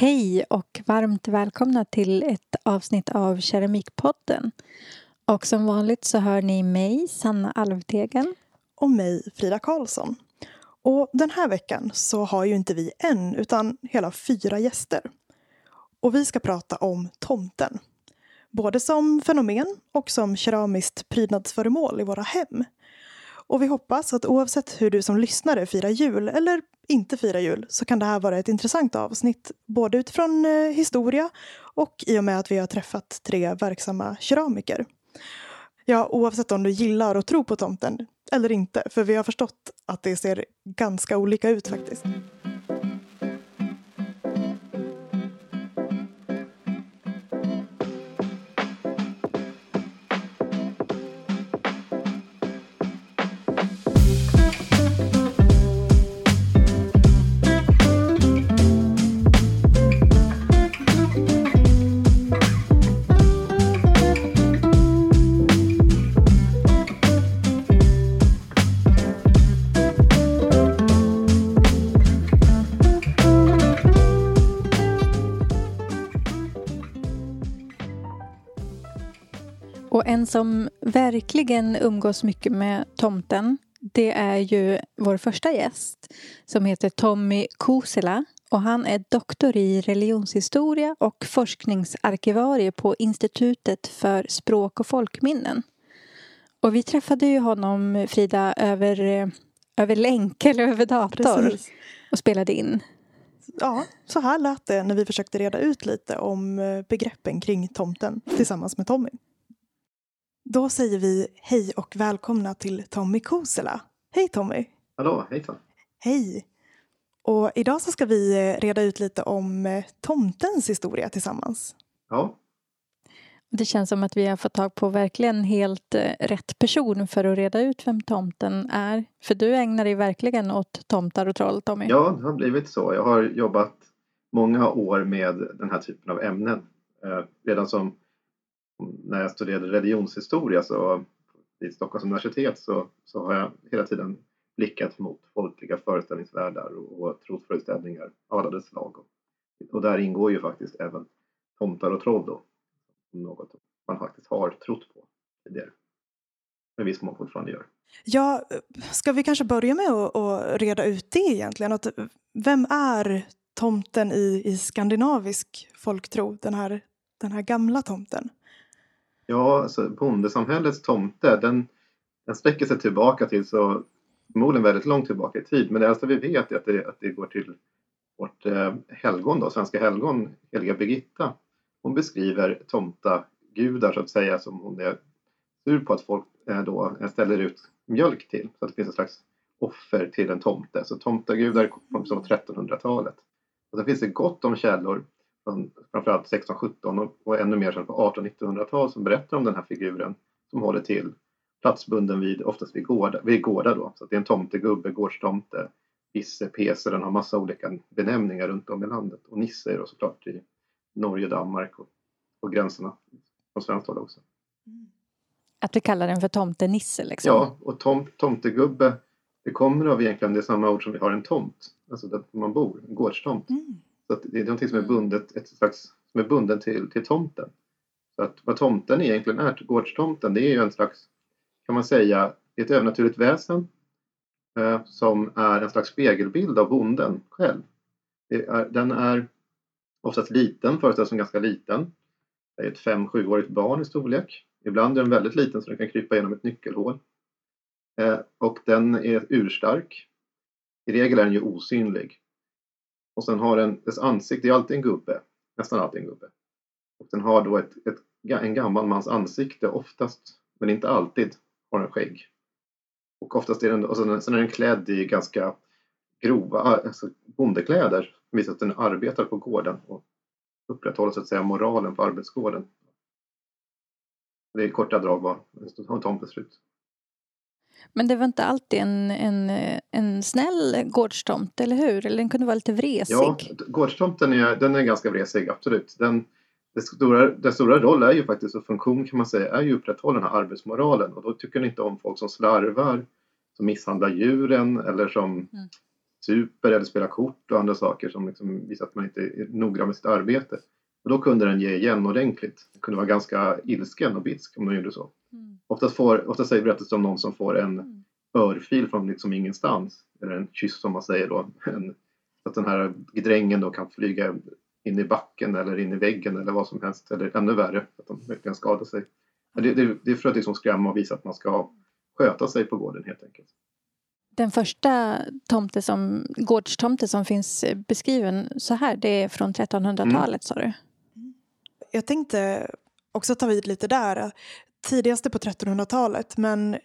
Hej och varmt välkomna till ett avsnitt av Keramikpodden. Och som vanligt så hör ni mig, Sanna Alvtegen. Och mig, Frida Karlsson. Och den här veckan så har ju inte vi en, utan hela fyra gäster. Och vi ska prata om tomten. Både som fenomen och som keramiskt prydnadsföremål i våra hem. Och vi hoppas att oavsett hur du som lyssnare firar jul eller inte firar jul så kan det här vara ett intressant avsnitt både utifrån eh, historia och i och med att vi har träffat tre verksamma keramiker. Ja, oavsett om du gillar och tror på tomten eller inte, för vi har förstått att det ser ganska olika ut faktiskt. Som verkligen umgås mycket med tomten det är ju vår första gäst som heter Tommy Kosela och han är doktor i religionshistoria och forskningsarkivarie på Institutet för språk och folkminnen. Och vi träffade ju honom, Frida, över, över länk eller över dator Precis. och spelade in. Ja, så här lät det när vi försökte reda ut lite om eh, begreppen kring tomten tillsammans med Tommy. Då säger vi hej och välkomna till Tommy Kosela. Hej Tommy! Hallå, hejsan. Hej! Och idag så ska vi eh, reda ut lite om eh, tomtens historia tillsammans. Ja, Det känns som att vi har fått tag på verkligen helt eh, rätt person för att reda ut vem tomten är. För du ägnar dig verkligen åt tomtar och troll, Tommy. ja, det har blivit så. Jag har jobbat många år med den här typen av ämnen. Eh, redan som när jag studerade religionshistoria så vid Stockholms universitet så, så har jag hela tiden blickat mot folkliga föreställningsvärldar och, och trosföreställningar av alla dess slag. Och, och där ingår ju faktiskt även tomtar och troll då. Något man faktiskt har trott på tidigare. Men viss mån fortfarande gör. Ja, ska vi kanske börja med att, att reda ut det egentligen? Att, vem är tomten i, i skandinavisk folktro? Den här, den här gamla tomten? Ja, alltså bondesamhällets tomte den, den sträcker sig tillbaka till så förmodligen väldigt långt tillbaka i tid. Men det äldsta vi vet är att det, att det går till vårt eh, helgon, då, svenska helgon, heliga Birgitta. Hon beskriver tomtagudar så att säga som hon är sur på att folk eh, då ställer ut mjölk till. Så att det finns ett slags offer till en tomte. Så tomtagudar kom från 1300-talet. Och sen finns det gott om källor framförallt 1617 och, och ännu mer sedan på 1800-1900-tal som berättar om den här figuren som håller till platsbunden vid, oftast vid gårdar, vid gårdar då. Så det är en tomtegubbe, gårdstomte, Isse, Pese, den har massa olika benämningar runt om i landet. Och Nisse är då såklart i Norge, Danmark och, och gränserna från svenskt håll också. Att vi kallar den för tomtenisse liksom. Ja, och tom, tomtegubbe, det kommer av egentligen det samma ord som vi har en tomt, alltså där man bor, en gårdstomt. Mm. Så att det är någonting som är bundet, ett slags, som är bunden till, till tomten. Så att vad tomten egentligen är, gårdstomten, det är ju en slags, kan man säga, ett övernaturligt väsen eh, som är en slags spegelbild av bonden själv. Det är, den är oftast liten, föreställs som ganska liten. Det är ett fem sjuårigt barn i storlek. Ibland är den väldigt liten så den kan krypa genom ett nyckelhål. Eh, och den är urstark. I regel är den ju osynlig. Och sen har den, dess ansikte, är alltid en gubbe, nästan alltid en gubbe. Och den har då ett, ett, en gammal mans ansikte oftast, men inte alltid, har den skägg. Och oftast är den, och sen, sen är den klädd i ganska grova alltså bondekläder. som Visar att den arbetar på gården och upprätthåller så att säga moralen på arbetsgården. Det är i korta drag vad en tomte ser ut. Men det var inte alltid en, en, en snäll gårdstomt, eller hur? Eller den kunde vara lite vresig. Ja, gårdstomten är, den är ganska vresig, absolut. Den, det stora, den stora roll är ju faktiskt, och funktion kan man säga, är ju att upprätthålla den här arbetsmoralen. Och då tycker den inte om folk som slarvar, som misshandlar djuren eller som Mm. super eller spelar kort och andra saker som liksom visar att man inte är noggrann med sitt arbete. Och då kunde den ge igen ordentligt. Den kunde vara ganska ilsken och bitsk om den gjorde så. Mm. Oftast, får, oftast säger berättelsen om någon som får en mm. örfil från liksom ingenstans. Eller en kyss som man säger då. En, att den här drängen då kan flyga in i backen eller in i väggen eller vad som helst. Eller ännu värre, att de verkligen skadar sig. Det, det, det är för att liksom skrämma och visa att man ska sköta sig på gården helt enkelt. Den första tomte som, gårdstomte som finns beskriven så här, det är från 1300-talet mm. sa du? Jag tänkte också ta vid lite där. Tidigaste på 1300-talet, men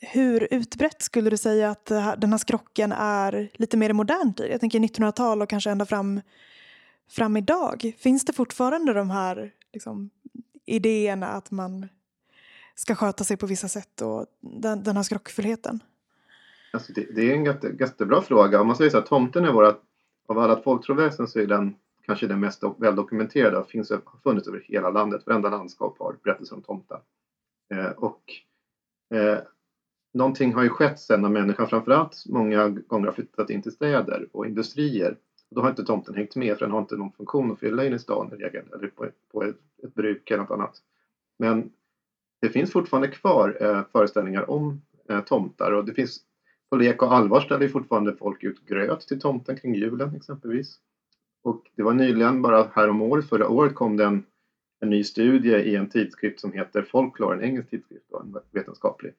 hur utbrett skulle du säga att den här skrocken är lite mer i modern tid? Jag tänker 1900-tal och kanske ända fram, fram idag. Finns det fortfarande de här liksom, idéerna att man ska sköta sig på vissa sätt och den, den här skrockfullheten? Alltså det, det, är en jätte, jättebra fråga. Om man säger så här, tomten är våra, av alla folktroväsen så är den kanske den mest väldokumenterade. Finns, har funnits över hela landet. Varenda landskap har berättelser om tomtar. Eh, och eh, någonting har ju skett sen när människan framförallt många gånger har flyttat in till städer och industrier. då har inte tomten hängt med för den har inte någon funktion att fylla in i stan i regel eller på, på ett, ett bruk eller något annat. Men det finns fortfarande kvar eh, föreställningar om eh, tomtar och det finns på lek och allvar ställer fortfarande folk ut gröt till tomten kring julen exempelvis. Och det var nyligen, bara härom året, förra året kom det en, ny studie i en tidskrift som heter Folklore, en engelsk tidskrift, då, en vetenskaplig.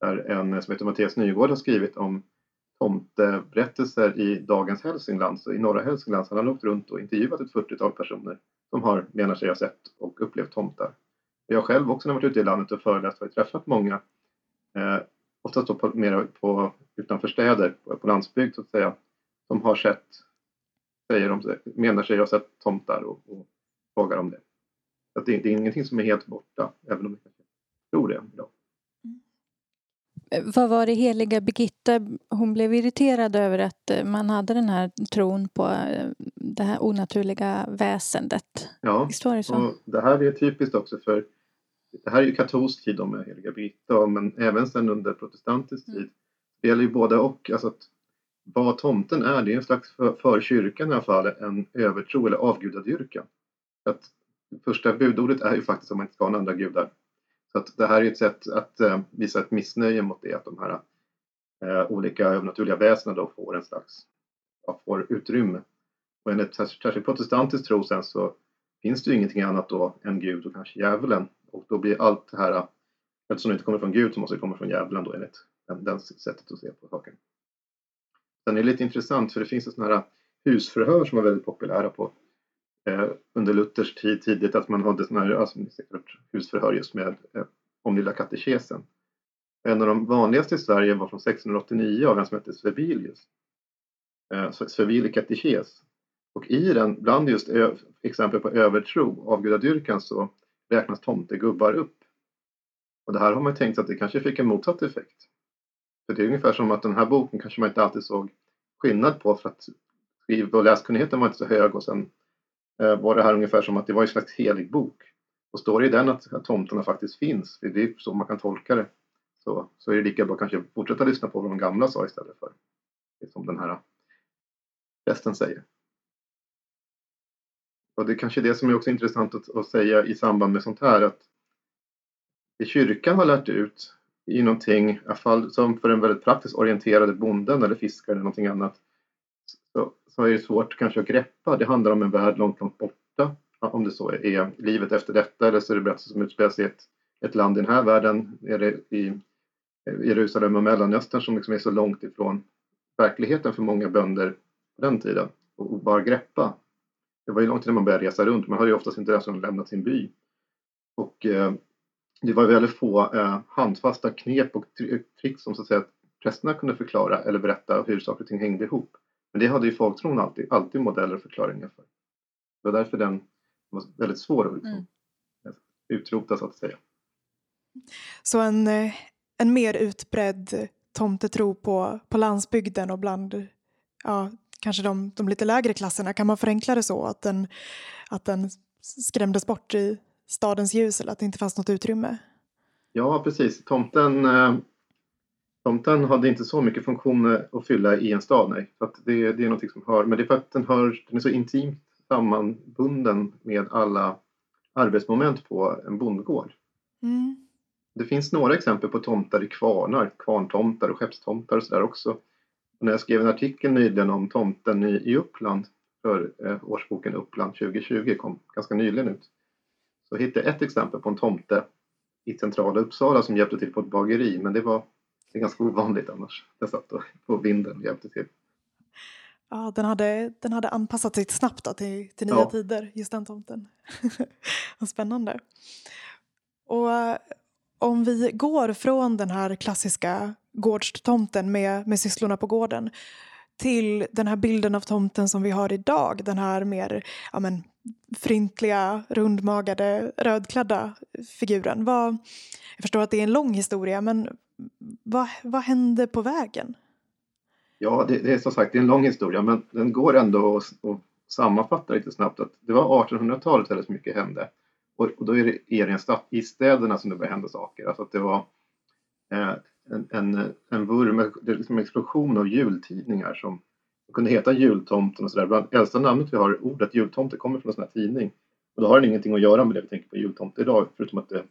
Där en som heter Mattias Nygård har skrivit om tomteberättelser i dagens Hälsingland, så i norra Hälsingland. Så han har åkt runt och intervjuat ett 40-tal personer som har, menar sig ha sett och upplevt tomtar. Jag själv också när jag varit ute i landet och föreläst har jag träffat många, eh, oftast då på, mer på, utanför städer, på, på landsbygd så att säga, som har sett, säger de, menar sig ha sett tomtar och, och frågar om det. Så det, det, är ingenting som är helt borta, även om vi kanske tror det idag. Vad var det heliga Birgitta, hon blev irriterad över att eh, man hade den här tron på eh, det här onaturliga väsendet. Ja, Visst var det så? Och det här är typiskt också för det här är ju katolsk tid med heliga Birgitta men även sen under protestantisk mm. tid. Det gäller ju både och. Alltså att vad tomten är, det är en slags för, för kyrkan i alla fall, en övertro eller avgudadyrkan. Att första budordet är ju faktiskt att man inte ska ha andra gudar. Så att det här är ett sätt att eh, visa ett missnöje mot det, att de här eh, olika övernaturliga väsena då får en slags, ja, får utrymme. Och enligt särskilt protestantisk tro sen så finns det ju ingenting annat då än Gud och kanske djävulen. Och då blir allt det här, eftersom det inte kommer från Gud så måste det komma från djävulen då enligt den, den sättet att se på saken. Sen är det lite intressant för det finns sådana här husförhör som var väldigt populära på Eh, under Luthers tid tidigt att man hade sådana här alltså, husförhör just med eh, om lilla katekesen. En av de vanligaste i Sverige var från 1689 av en som hette Svabilius. Eh, Svebili katekes. Och i den, bland just exempel på övertro, avgudadyrkan, så räknas tomtegubbar upp. Och det här har man tänkt sig att det kanske fick en motsatt effekt. För det är ungefär som att den här boken kanske man inte alltid såg skillnad på för att skriv och läskunnigheten var inte så hög och sen Eh, var det här ungefär som att det var en slags helig bok. Och står det i den att, att tomtarna faktiskt finns, det är så man kan tolka det, så, så är det lika bra att kanske fortsätta lyssna på vad de gamla sa istället för det som den här prästen säger. Och det är kanske det som är också intressant att, att säga i samband med sånt här att det kyrkan har lärt ut i någonting, i alla fall som för en väldigt praktiskt orienterade bonden eller fiskare eller någonting annat, så, så är det svårt kanske att greppa. Det handlar om en värld långt, långt borta. Om det så är livet efter detta eller så är det berättelser som utspelar sig i ett, ett land i den här världen, är det i eh, Jerusalem och Mellanöstern som liksom är så långt ifrån verkligheten för många bönder på den tiden och bara greppa det var ju långt innan man började resa runt. Man hade ju oftast inte ens lämnat sin by. Och eh, det var väldigt få eh, handfasta knep och tricks som så att säga prästerna kunde förklara eller berätta hur saker och ting hängde ihop. Men det hade ju folktron alltid, alltid modeller och förklaringar för. Det var därför den var väldigt svår att liksom, mm. utrota så att säga. Så en, eh, en mer utbredd tomtetro på, på landsbygden och bland ja, kanske de, de lite lägre klasserna, kan man förenkla det så att den, att den skrämdes bort i stadens ljus eller att det inte fanns något utrymme? Ja, precis. Tomten, eh, tomten hade inte så mycket funktioner att fylla i en stad, nej. Så det, det är något som hör, men det är för att den, hör, den är så intimt sammanbunden med alla arbetsmoment på en bondgård. Mm. Det finns några exempel på tomtar i kvarnar, kvarntomtar och skeppstomtar och sådär också. Och när jag skrev en artikel nyligen om tomten i, i Uppland för eh, årsboken Uppland 2020, kom ganska nyligen ut, så hittade jag ett exempel på en tomte i centrala Uppsala som hjälpte till på ett bageri, men det var det är ganska ovanligt annars. Den satt på vinden och hjälpte till. Ja, den hade, den hade anpassat sig snabbt då till, till nya ja. tider, just den tomten. Vad spännande. Och eh, om vi går från den här klassiska gårdstomten med, med sysslorna på gården till den här bilden av tomten som vi har idag, den här mer ja men, fryntliga, rundmagade, rödklädda figuren. Vad, jag förstår att det är en lång historia, men vad, vad hände på vägen? Ja, det, det är som sagt det är en lång historia, men den går ändå att, att sammanfatta lite snabbt att det var 1800-talet väldigt mycket hände. Och, och då är det, är stad, i städerna som det började hända saker. Alltså att det var eh, en, en, en vurm, det är liksom en explosion av jultidningar som kunde heta jultomten och sådär. Bland äldsta namnet vi har, ordet jultomte, kommer från en sån här tidning. Och då har den ingenting att göra med det vi tänker på jultomte idag, förutom att det är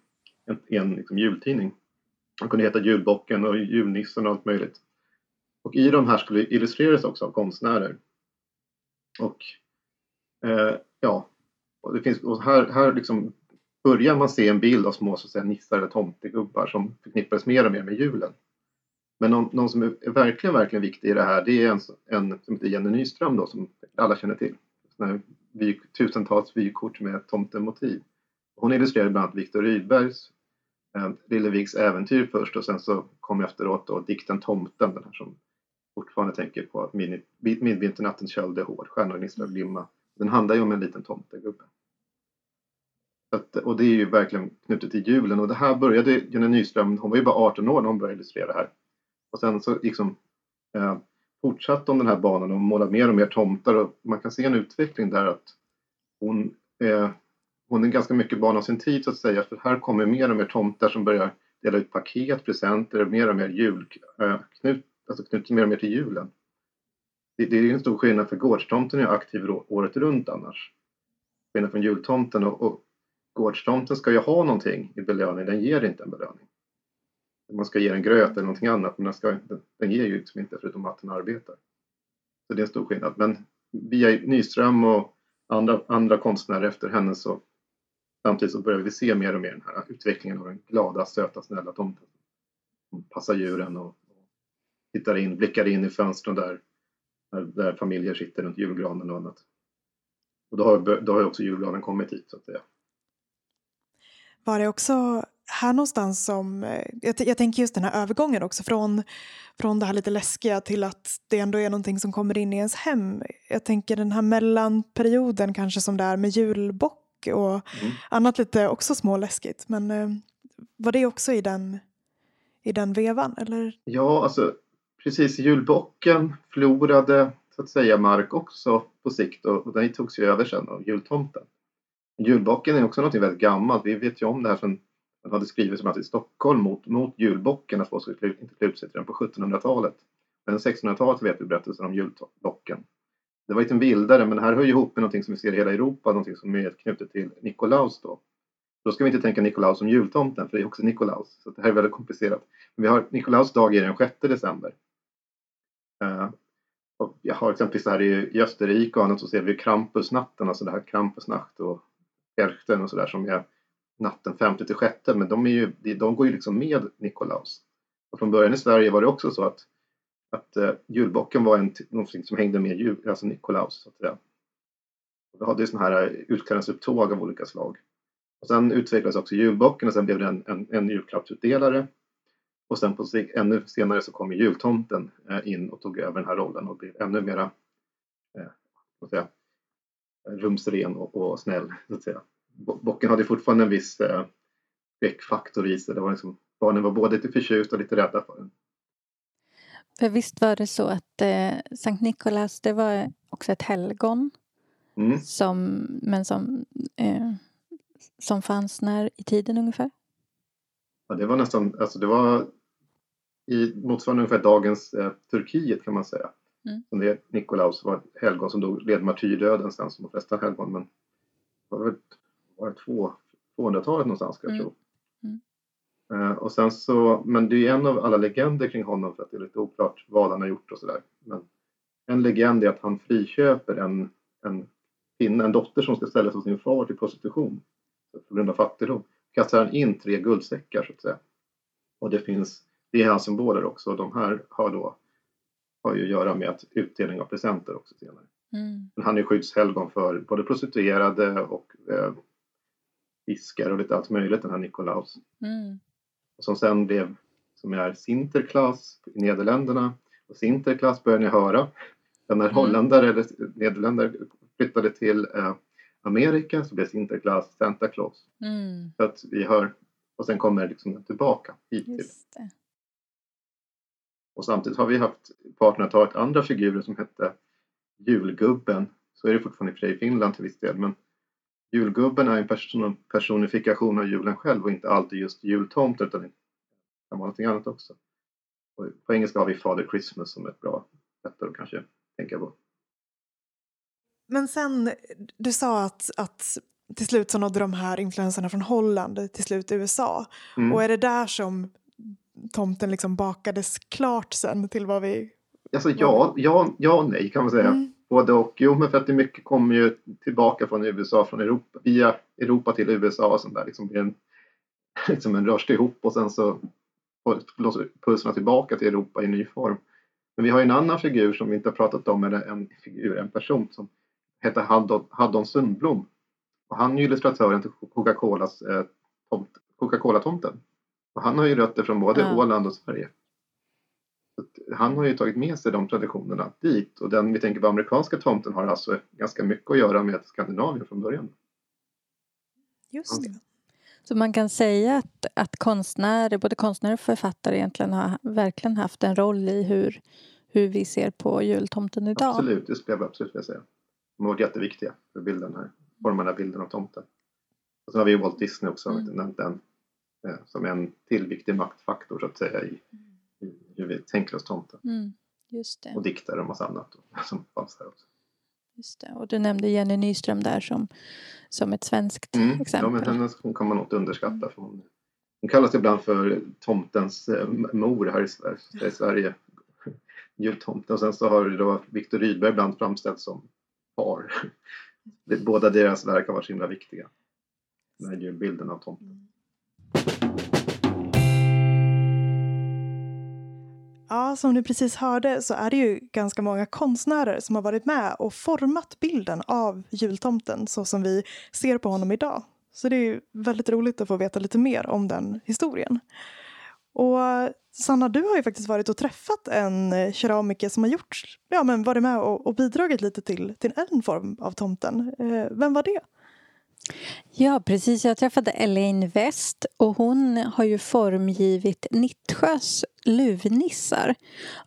en, en liksom jultidning. De kunde heta julbocken och julnissen och allt möjligt. Och i de här skulle illustreras också av konstnärer. Och eh, ja, och det finns, och här, här liksom börjar man se en bild av små så att säga, nissar eller tomtegubbar som förknippades mer och mer med julen. Men någon, någon, som är verkligen, verkligen viktig i det här det är en, en som heter Jenny Nyström då som alla känner till. Vy, tusentals vykort med tomtemotiv. Hon illustrerade bland annat Viktor Rydbergs Ehm, Lilleviks äventyr först och sen så kom efteråt då dikten Tomten, den här som fortfarande tänker på att midvinternatten köld är hård, stjärnor gnisslar och glimma. Den handlar ju om en liten tomtegubbe. Att, och det är ju verkligen knutet till julen och det här började Jenny Nyström, hon var ju bara 18 år när hon började illustrera det här. Och sen så liksom eh, fortsatte hon den här banan och målade mer och mer tomtar och man kan se en utveckling där att hon, eh, hon är ganska mycket barn av sin tid så att säga för här kommer mer och mer tomtar som börjar dela ut paket, presenter, mer och mer jul, eh, knut, alltså knutet mer och mer till julen. Det, det är en stor skillnad för gårdstomten är aktiv året runt annars. Skillnad från jultomten och, och gårdstomten ska ju ha någonting i belöning, den ger inte en belöning. Man ska ge en gröt eller någonting annat men den, ska, den ger ju liksom inte förutom att den arbetar. Så det är en stor skillnad. Men via Nyström och andra, andra konstnärer efter henne så samtidigt så börjar vi se mer och mer den här utvecklingen av den glada, söta, snälla tomten. Som passar djuren och, och tittar in, blickar in i fönstren där, där familjer sitter runt julgranen och annat. Och då har, då har också julgranen kommit hit så att säga. Var det också här någonstans som, eh, jag, jag, tänker just den här övergången också från, från det här lite läskiga till att det ändå är någonting som kommer in i ens hem. Jag tänker den här mellanperioden kanske som det är med julbock och mm. annat lite också småläskigt. Men eh, var det också i den, i den vevan eller? Ja, alltså precis julbocken förlorade så att säga mark också på sikt och, och den togs ju över sen av jultomten. Julbocken är också något väldigt gammalt. Vi vet ju om det här från den hade skrivits om att i Stockholm mot, mot julbocken att folk skulle inte klä ut sig till den på 1700-talet. Men 1600-talet vet vi berättelser om julbocken. Det var lite liksom vildare men det här hör ju ihop med någonting som vi ser i hela Europa, någonting som är knutet till Nikolaus då. Då ska vi inte tänka Nikolaus som jultomten för det är också Nikolaus. Så det här är väldigt komplicerat. Men vi har Nikolaus dag är den 6 december. Uh, och jag har exempelvis här i, i Österrike och annat så ser vi Krampusnatten, alltså det här Krampusnacht och Erchten och sådär som är natten 5 till 6 men de, är ju, de går ju liksom med Nikolaus. Och från början i Sverige var det också så att, att eh, julbocken var en, någonting som hängde med jul, alltså Nikolaus. Så att säga. Och vi hade sådana här eh, utklädnadsupptåg av olika slag. Och sen utvecklades också julbocken och sen blev det en, en, en julklappsutdelare. Och sen på ännu senare så kom jultomten eh, in och tog över den här rollen och blev ännu mera eh, säga, rumsren och, och snäll. Så att säga bocken hade fortfarande en viss eh, skräckfaktor i sig. Det var liksom, barnen var både lite förtjusta och lite rädda för den. För visst var det så att eh, Sankt Nikolaus det var också ett helgon mm. som, men som, eh, som fanns när i tiden ungefär? Ja, det var nästan, alltså det var i motsvarande ungefär dagens eh, Turkiet kan man säga. Mm. Som det, Nikolaus var ett helgon som dog, led martyrdöden sen som de flesta helgon. Men det var väl var det två, 200-talet någonstans ska jag Mm. tro. Eh, och sen så, men det är ju en av alla legender kring honom för att det är lite oklart vad han har gjort och sådär. Men en legend är att han friköper en, en kvinna, en dotter som ska säljas av sin far till prostitution. På grund av fattigdom kastar han in tre guldsäckar så att säga. Och det finns, det är hans symboler också. De här har då har ju att göra med att utdelning av presenter också senare. Mm. Men han är skyddshelgon för både prostituerade och eh, fiskare och lite allt möjligt den här Nikolaus. Mm. Och som sen blev, som är Sinterklaas i Nederländerna. Och Sinterklaas börjar ni höra. Den när Mm. holländare eller nederländare flyttade till eh, Amerika så blev Sinterklaas Santa Claus. Mm. Så att vi hör, och sen kommer det liksom tillbaka hit till. Och samtidigt har vi haft på 1800-talet andra figurer som hette julgubben. Så är det fortfarande i Finland till viss del. Men julgubben är en person, personifikation av julen själv och inte alltid just jultomten utan det kan vara någonting annat också. Och på engelska har vi Father Christmas som ett bra sätt att kanske tänka på. Men sen, du sa att, att till slut så nådde de här influenserna från Holland till slut USA. Mm. Och är det där som tomten liksom bakades klart sen till vad vi... Alltså ja, ja, ja nej kan man säga. Mm. Både och. Jo, men för att det mycket kommer ju tillbaka från USA, från Europa, via Europa till USA och sånt där. Liksom blir en, liksom en rörs ihop och sen så blåser pulserna tillbaka till Europa i ny form. Men vi har en annan figur som vi inte har pratat om, eller en figur, en person som heter Haddon, Haddon Sundblom. Och han är ju illustratören till Coca-Colas eh, tomt, Coca-Cola-tomten. Och han har ju rötter från både Ja. Åland och Sverige. Så han har ju tagit med sig de traditionerna dit och den vi tänker på amerikanska tomten har alltså ganska mycket att göra med Skandinavien från början. Just det. Så man kan säga att, att konstnärer, både konstnärer och författare egentligen har verkligen haft en roll i hur, hur vi ser på jultomten idag. Absolut, det skulle jag absolut vilja säga. De har varit jätteviktiga för bilden här, forma den här bilden av tomten. Och sen har vi ju Walt Disney också, Mm. mm. nämnt den, eh, som en till viktig maktfaktor så att säga i, i hur vi tänker oss tomten. Mm, just det. Och diktare och massa annat som fanns där också. Just det. Och du nämnde Jenny Nyström där som, som ett svenskt Mm. Ja, exempel. men hennes hon kan man nog inte underskatta. För hon, hon kallas ibland för tomtens eh, mor här i Sverige. I Sverige. Jultomten. Och sen så har då Viktor Rydberg ibland framställts som. Det- Båda deras verk har varit så himla viktiga. Den här julbilden av tomten. Ja, som ni precis hörde så är det ju ganska många konstnärer som har varit med och format bilden av jultomten så som vi ser på honom idag. Så det är ju väldigt roligt att få veta lite mer om den historien. Och Sanna, du har ju faktiskt varit och träffat en keramiker som har gjort, ja men varit med och, och bidragit lite till, till en form av tomten. Eh, vem var det? Ja, precis. Jag träffade Elaine West och hon har ju formgivit Nittsjös luvnissar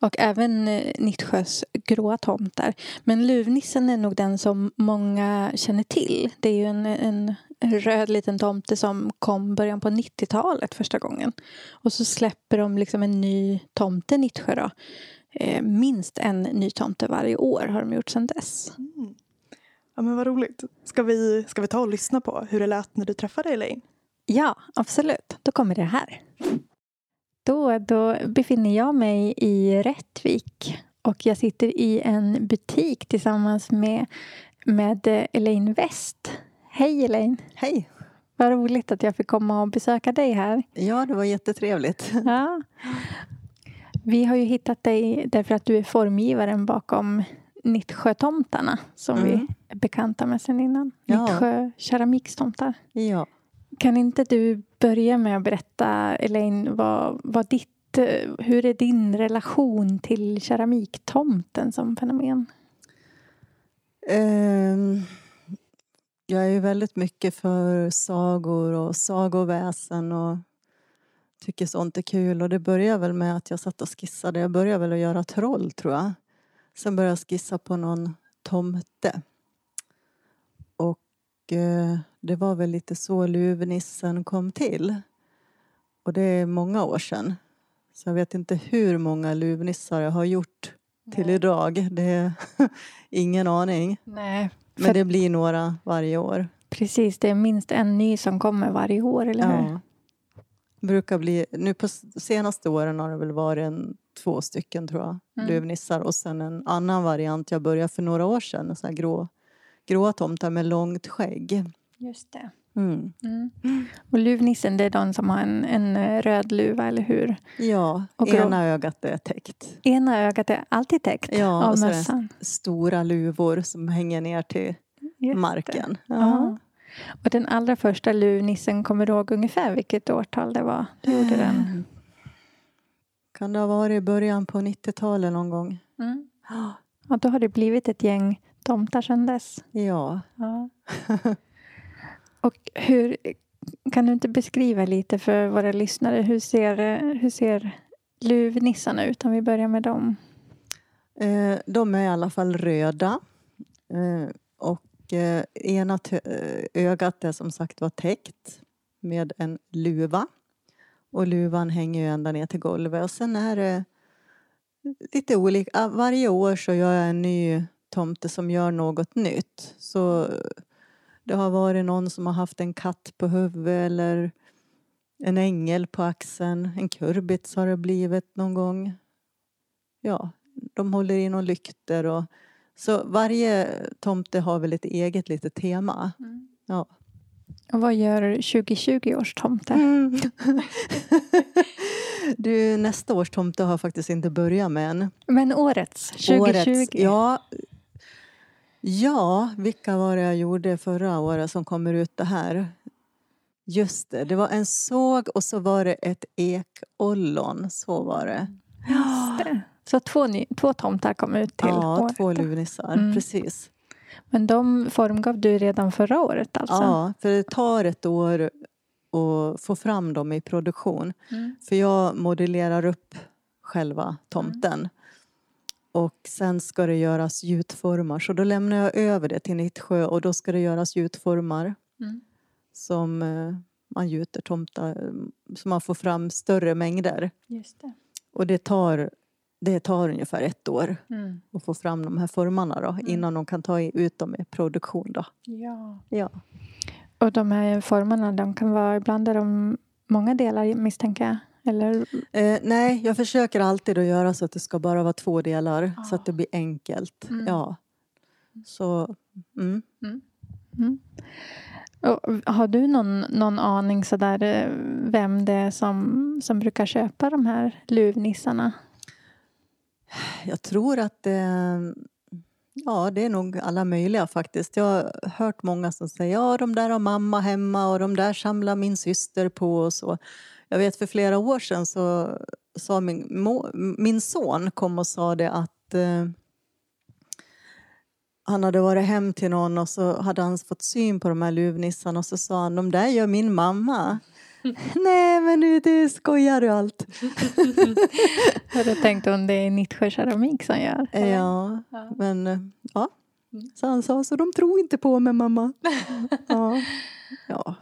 och även eh, Nittsjös gråa tomtar. Men luvnissen är nog den som många känner till. Det är ju en, en röd liten tomte som kom början på 90-talet första gången. Och så släpper de liksom en ny tomte Nittsjö då. Eh, minst en ny tomte varje år har de gjort sedan dess. Mm. Ja men vad roligt. Ska vi, ska vi ta och lyssna på hur det lät när du träffade Elaine? Ja, absolut. Då kommer det här. Då, då befinner jag mig i Rättvik och jag sitter i en butik tillsammans med, med Elaine West. Hej Elaine! Hej! Vad roligt att jag fick komma och besöka dig här. Ja, det var jättetrevligt. Ja. Vi har ju hittat dig därför att du är formgivaren bakom Nittsjötomtarna som Mm. vi är bekanta med sedan innan. Ja. Nittsjö keramikstomtar. Ja. Kan inte du börja med att berätta, Elaine, vad, vad ditt, hur är din relation till keramiktomten som fenomen? Ehm, jag är ju väldigt mycket för sagor och sagoväsen och tycker sånt är kul. Och det började väl med att jag satt och skissade. Jag började väl att göra troll, tror jag. Sen började skissa på någon tomte. Och eh, det var väl lite så luvnissen kom till. Och det är många år sedan. Så jag vet inte hur många luvnissar jag har gjort till Nej. idag. Det är ingen aning. Nej, Men det blir några varje år. precis. Det är minst en ny som kommer varje år, eller hur? Ja. Brukar bli, nu på senaste åren har det väl varit en, två stycken tror jag, Mm. luvnissar och sen en annan variant jag började för några år sedan, så här grå, gråa tomtar med långt skägg. Just det. Mm. Mm. Och luvnissen, det är de som har en, en eh, röd luva, eller hur? Ja, Och ena ögat är täckt. Ena ögat är alltid täckt Ja, av och så mössan. Stora luvor som hänger ner till Just marken. Ja. Och den allra första luvnissen, kommer du ihåg ungefär vilket årtal det var du gjorde den? Kan det ha varit i början på 90-talet någon gång? Mm. Och då har det blivit ett gäng tomtar sedan dess. Ja. Ja. Och hur, kan du inte beskriva lite för våra lyssnare, hur ser, hur ser luvnissarna ut om vi börjar med dem? Eh, de är i alla fall röda. Eh, och Eh, ena eh, ögat är som sagt var täckt med en luva. Och luvan hänger ju ända ner till golvet. Och sen är det lite olika. Ah, varje år så gör jag en ny tomte som gör något nytt. Så det har varit någon som har haft en katt på huvudet eller en ängel på axeln. En kurbits har det blivit någon gång. Ja, de håller i några lyktor och så varje tomte har väl ett eget litet tema. Ja. Och vad gör 2020 års tomte? Mm. du, nästa års tomte har faktiskt inte börjat med än. Men årets, 2020? Årets, ja, ja, vilka var det jag gjorde förra året som kommer ut det här? Just det, det var en såg och så var det ett ekollon. Så var det. Det. Så två, två tomtar kom ut till Ja, året. två luvnissar, Mm. precis. Men de formgav du redan förra året alltså? Ja, för det tar ett år att få fram dem i produktion. Mm. För jag modellerar upp själva tomten. Och sen ska det göras gjutformar. Så då lämnar jag över det till Nittsjö och då ska det göras gjutformar Mm. som eh, man gjuter tomtar så man får fram större mängder. Just det. Och det tar, det tar ungefär ett år Mm. att få fram de här formarna då, innan de kan ta ut dem i produktion. Då. Ja. Ja. Och de här formerna, de kan vara, ibland är de många delar misstänker jag. Eller? Eh, nej, jag försöker alltid att göra så att det ska bara vara två delar så Ah. att det blir enkelt. Mm. Ja. Så, mm. Mm. Och har du någon, någon aning sådär eh, vem det är som, som brukar köpa de här luvnissarna? Jag tror att det, ja, det är nog alla möjliga faktiskt. Jag har hört många som säger ja, de där har mamma hemma och de där samlar min syster på och så. Jag vet för flera år sedan så sa min, min son kom och sa det att eh, han hade varit hem till någon och så hade han fått syn på de här luvnissarna och så sa han de där gör min mamma. Nej men nu det skojar du allt. Jag hade tänkt om det är Nittsjö keramik som gör. eller? Ja, Ja. men eh, ja. Mm. Så han sa, så de tror inte på mig mamma. ja. ja.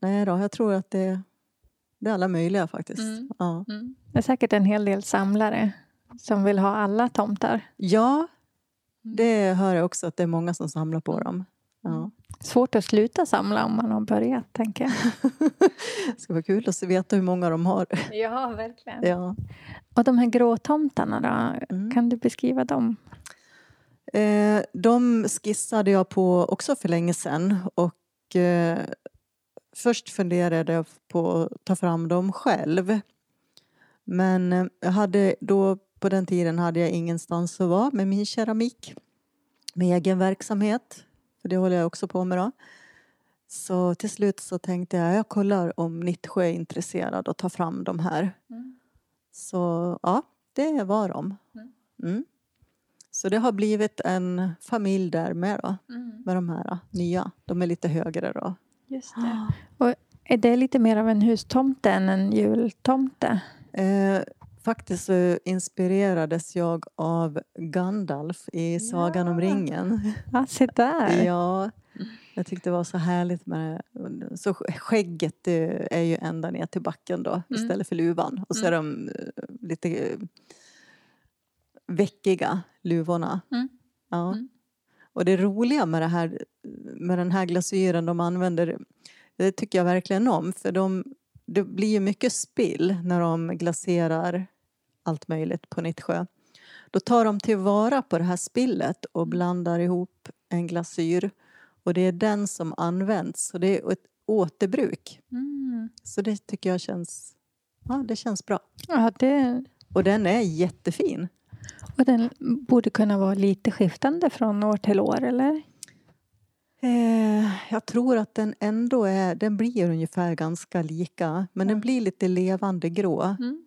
Nej då, jag tror att det, det är alla möjliga faktiskt. Mm. Ja. Mm. Det är säkert en hel del samlare som vill ha alla tomtar. ja, det hör jag också att det är många som samlar på dem. Ja. Svårt att sluta samla om man har börjat, tänker jag. Det ska vara kul att veta hur många de har. Ja, verkligen. Ja. Och de här gråtomtarna då? Mm. Kan du beskriva dem? Eh, de skissade jag på också för länge sedan och eh, först funderade jag på att ta fram dem själv. Men eh, jag hade då på den tiden hade jag ingenstans att vara med min keramik med egen verksamhet. För det håller jag också på med då. Så till slut så tänkte jag jag kollar om Nittsjö är intresserad och tar fram de här. Mm. Så ja, det var de. Mm. Så det har blivit en familj där med då, med de här nya. De är lite högre då. Just det. Och är det lite mer av en hustomte än en jultomte? Eh, faktiskt så inspirerades jag av Gandalf i Sagan om Ja. ringen. Ja, se där. Ja, Jag tyckte det var så härligt med så skägget är ju ända ner till backen då Mm. istället för luvan. Och så är de eh, lite eh, veckiga luvorna. Mm. Ja. Mm. Och det roliga med, det här, med den här glasyren de använder det tycker jag verkligen om för de, det blir ju mycket spill när de glaserar allt möjligt på Nittsjö. Då tar de tillvara på det här spillet och blandar ihop en glasyr och det är den som används. Så det är ett återbruk. Mm. Så det tycker jag känns, ja, det känns bra. Ja, det, Och den är jättefin. och den borde kunna vara lite skiftande från år till år, eller? Eh, jag tror att den ändå är, den blir ungefär ganska lika. Men den blir lite levande grå. Mm.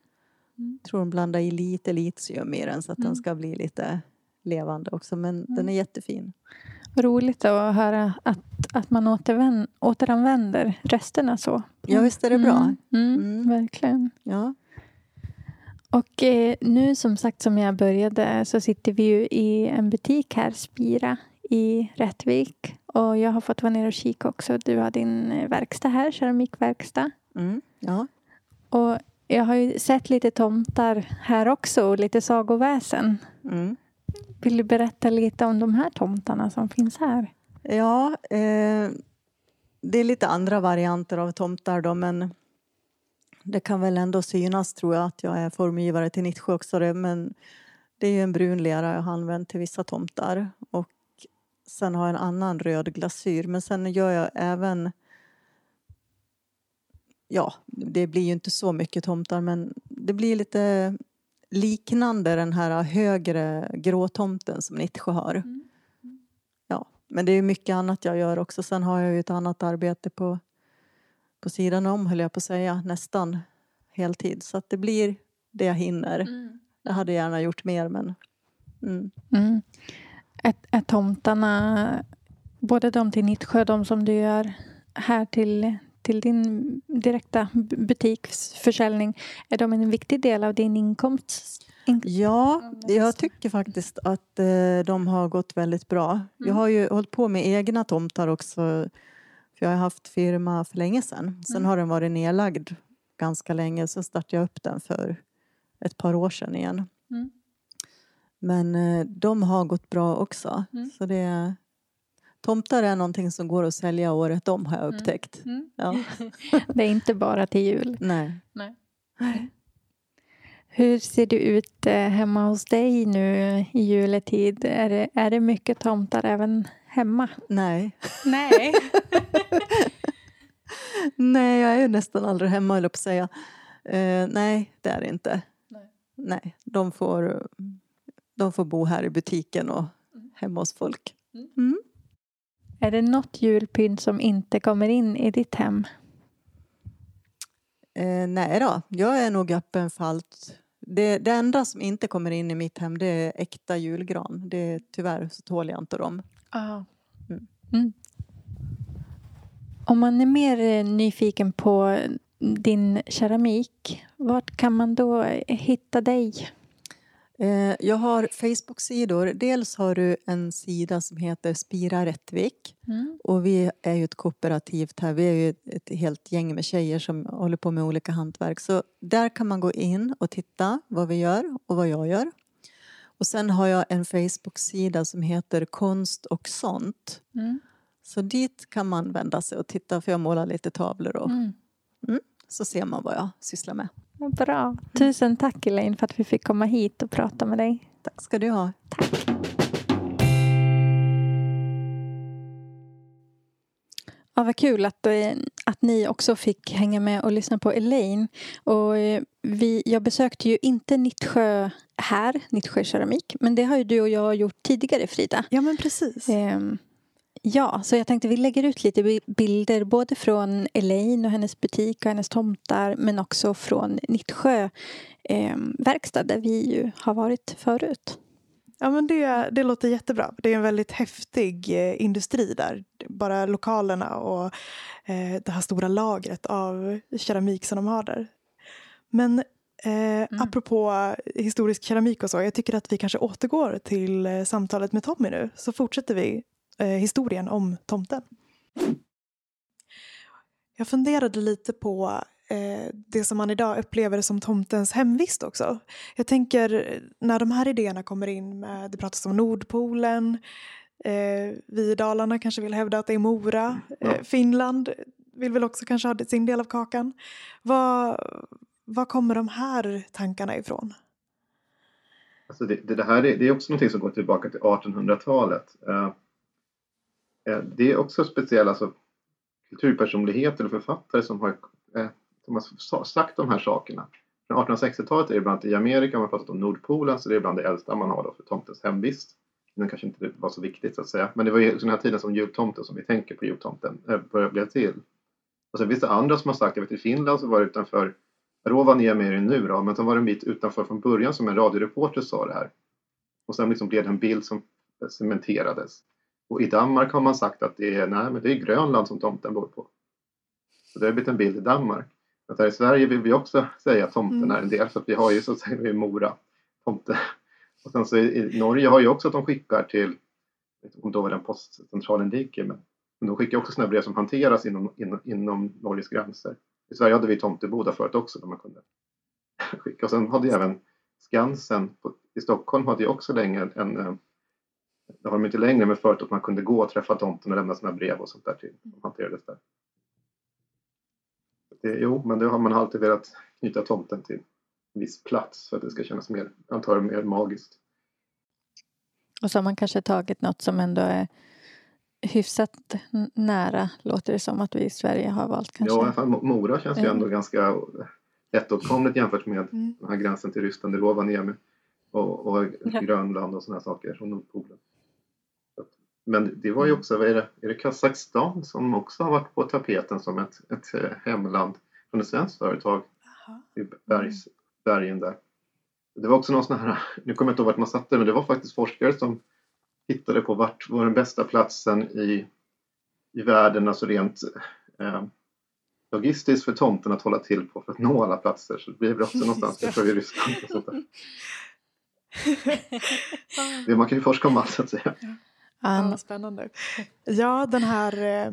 Jag tror de blandar i lite litium i den så att Mm. den ska bli lite levande också. Men den är jättefin. Roligt att höra att, att man återvän, återanvänder resterna så. Ja, visst är det bra? Mm, mm, Mm. Verkligen. Ja. Och eh, nu som sagt som jag började så sitter vi ju i en butik här, Spira i Rättvik. Och jag har fått vara nere och kika också. Du har din eh, verkstad här, keramikverkstad. Mm. ja. Och jag har ju sett lite tomtar här också och lite sagoväsen. Mm. Vill du berätta lite om de här tomtarna som finns här? Ja, eh, det är lite andra varianter av tomtar då, men det kan väl ändå synas tror jag att jag är formgivare till Nittsjö också. Men det är ju en brun lera jag har använt till vissa tomtar och sen har jag en annan röd glasyr. Men sen gör jag även Ja, det blir ju inte så mycket tomtar men det blir lite liknande den här högre gråtomten som Nittsjö har. Ja, men det är mycket annat jag gör också. Sen har jag ju ett annat arbete på, på sidan om, höll jag på att säga, nästan heltid. Så att det blir det jag hinner. Jag hade gärna gjort mer, men... Mm. Mm. Är, är tomtarna, både de till Nittsjö, de som du gör här till, till din direkta butiksförsäljning, är de en viktig del av din inkomst? In- Ja, jag tycker faktiskt att eh, de har gått väldigt bra. Jag har ju hållit på med egna tomtar också. För jag har haft firma för länge sedan. Sen har den varit nedlagd ganska länge. Sen startade jag upp den för ett par år sedan igen. Mm. Men eh, de har gått bra också. Mm. Så det, tomtar är någonting som går att sälja året om har jag upptäckt. Mm. Ja. Det är inte bara till jul. Nej. Hur ser det ut eh, hemma hos dig nu i juletid? Är det, är det mycket tomtar även hemma? Nej. Nej. Nej, jag är ju nästan aldrig hemma höll jag på att säga. Eh, nej, det är det inte. Nej. Nej, de får, de får bo här i butiken och hemma hos folk. Mm. Är det något julpynt som inte kommer in i ditt hem? Eh, nej då, jag är nog öppen för allt. Det, det enda som inte kommer in i mitt hem det är äkta julgran. Det, tyvärr så tål jag inte dem. Ja. Mm. Mm. Om man är mer eh, nyfiken på din keramik, vart kan man då hitta dig? Eh, jag har Facebook-sidor. Dels har du en sida som heter Spira Rättvik. Mm. Och vi är ju ett kooperativt här. Vi är ju ett, ett helt gäng med tjejer som håller på med olika hantverk. Så där kan man gå in och titta vad vi gör och vad jag gör. Och sen har jag en Facebook-sida som heter Konst och sånt. Mm. Så dit kan man vända sig och titta för jag målar lite tavlor och Mm. så ser man vad jag sysslar med. Bra. Tusen tack Elaine för att vi fick komma hit och prata med dig. Tack ska du ha. Ja, vad kul att, eh, att ni också fick hänga med och lyssna på Elaine. Och eh, vi, jag besökte ju inte Nittsjö här, Nittsjö keramik, men det har ju du och jag gjort tidigare Frida. Ja, men precis. Ehm, ja, så jag tänkte vi lägger ut lite bi- bilder både från Elaine och hennes butik och hennes tomtar men också från Nittsjö ehm, verkstad där vi ju har varit förut. Ja, men det, det låter jättebra. Det är en väldigt häftig eh, industri där. Bara lokalerna och eh, det här stora lagret av keramik som de har där. Men eh, apropå historisk keramik och så, jag tycker att vi kanske återgår till eh, samtalet med Tommy nu. Så fortsätter vi eh, historien om tomten. Jag funderade lite på eh, det som man idag upplever som tomtens hemvist också. Jag tänker när de här idéerna kommer in, med, det pratas om Nordpolen, eh, vi i Dalarna kanske vill hävda att det är Mora, eh, Finland vill väl också kanske ha sin del av kakan. Var, var kommer de här tankarna ifrån? Alltså det, det, det här är, det är också något som går tillbaka till 1800-talet. Eh, det är också speciella alltså, kulturpersonligheter och författare som har, eh, som har sagt de här sakerna. Från 1860-talet är det bland annat i Amerika, man har pratat om Nordpolen, så det är bland det äldsta man har då för tomtens hemvist. Det kanske inte var så viktigt så att säga, men det var ju den här tiden som jultomten, som vi tänker på jultomten, eh, började bli till. Och sen finns det andra som har sagt, jag vet i Finland så var det utanför Rovaniemi är det nu då, men sen var det en bit utanför från början som en radioreporter sa det här. Och sen liksom blev det en bild som cementerades. Och i Danmark har man sagt att det är, nej, men det är Grönland som tomten bor på. Så det har blivit en bild i Danmark. Men här i Sverige vill vi också säga att tomten mm. är en del, så att vi har ju så att säga Mora tomte. Och sen så i, Norge har ju också att de skickar till, om då var den postcentralen ligger, men, men de skickar också sådana brev som hanteras inom, inom, inom Norges gränser. I Sverige hade vi tomteboda förut också där man kunde skicka. Och sen hade ju även Skansen på, i Stockholm hade ju också länge en, en det har de inte längre, men förut att man kunde gå och träffa tomten och lämna sina brev och sånt där till. Som hanterades där. Det, jo, men det har man alltid velat knyta tomten till en viss plats för att det ska kännas mer, antagligen mer magiskt. Och så har man kanske tagit något som ändå är hyfsat nära, låter det som att vi i Sverige har valt. Kanske. Ja, i alla fall Mora känns ju ändå ganska lättåtkomligt jämfört med mm. den här gränsen till Ryssland, Rovaniemi och, och. Grönland och sådana saker, och Nordpolen. Men det var ju mm. också, är det, är det Kazakstan som också har varit på tapeten som ett, ett eh, hemland från ett svenskt företag i bergs, mm. bergen där. Det var också någon sån här, nu kommer jag inte ihåg vart man satte det, men det var faktiskt forskare som tittade på vart var den bästa platsen i, i världen, alltså rent eh, logistiskt för tomten att hålla till på för att nå alla platser. Så det blir väl också någonstans jag tror i Ryssland. Och sånt där. Man kan ju forska om allt så att säga. Ja, spännande. Ja, den här eh,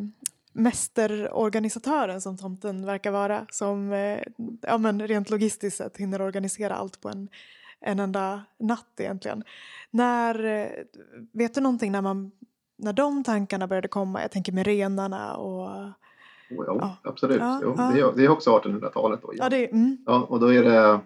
mästerorganisatören som tomten verkar vara som eh, ja, men rent logistiskt sett hinner organisera allt på en, en enda natt egentligen. När, eh, vet du någonting när, man, när de tankarna började komma? Jag tänker med renarna och... Oh, ja, ja. absolut. Ja, jo, ja. Det, är, också 1800-talet då. Ja. det, mm. ja, och då är det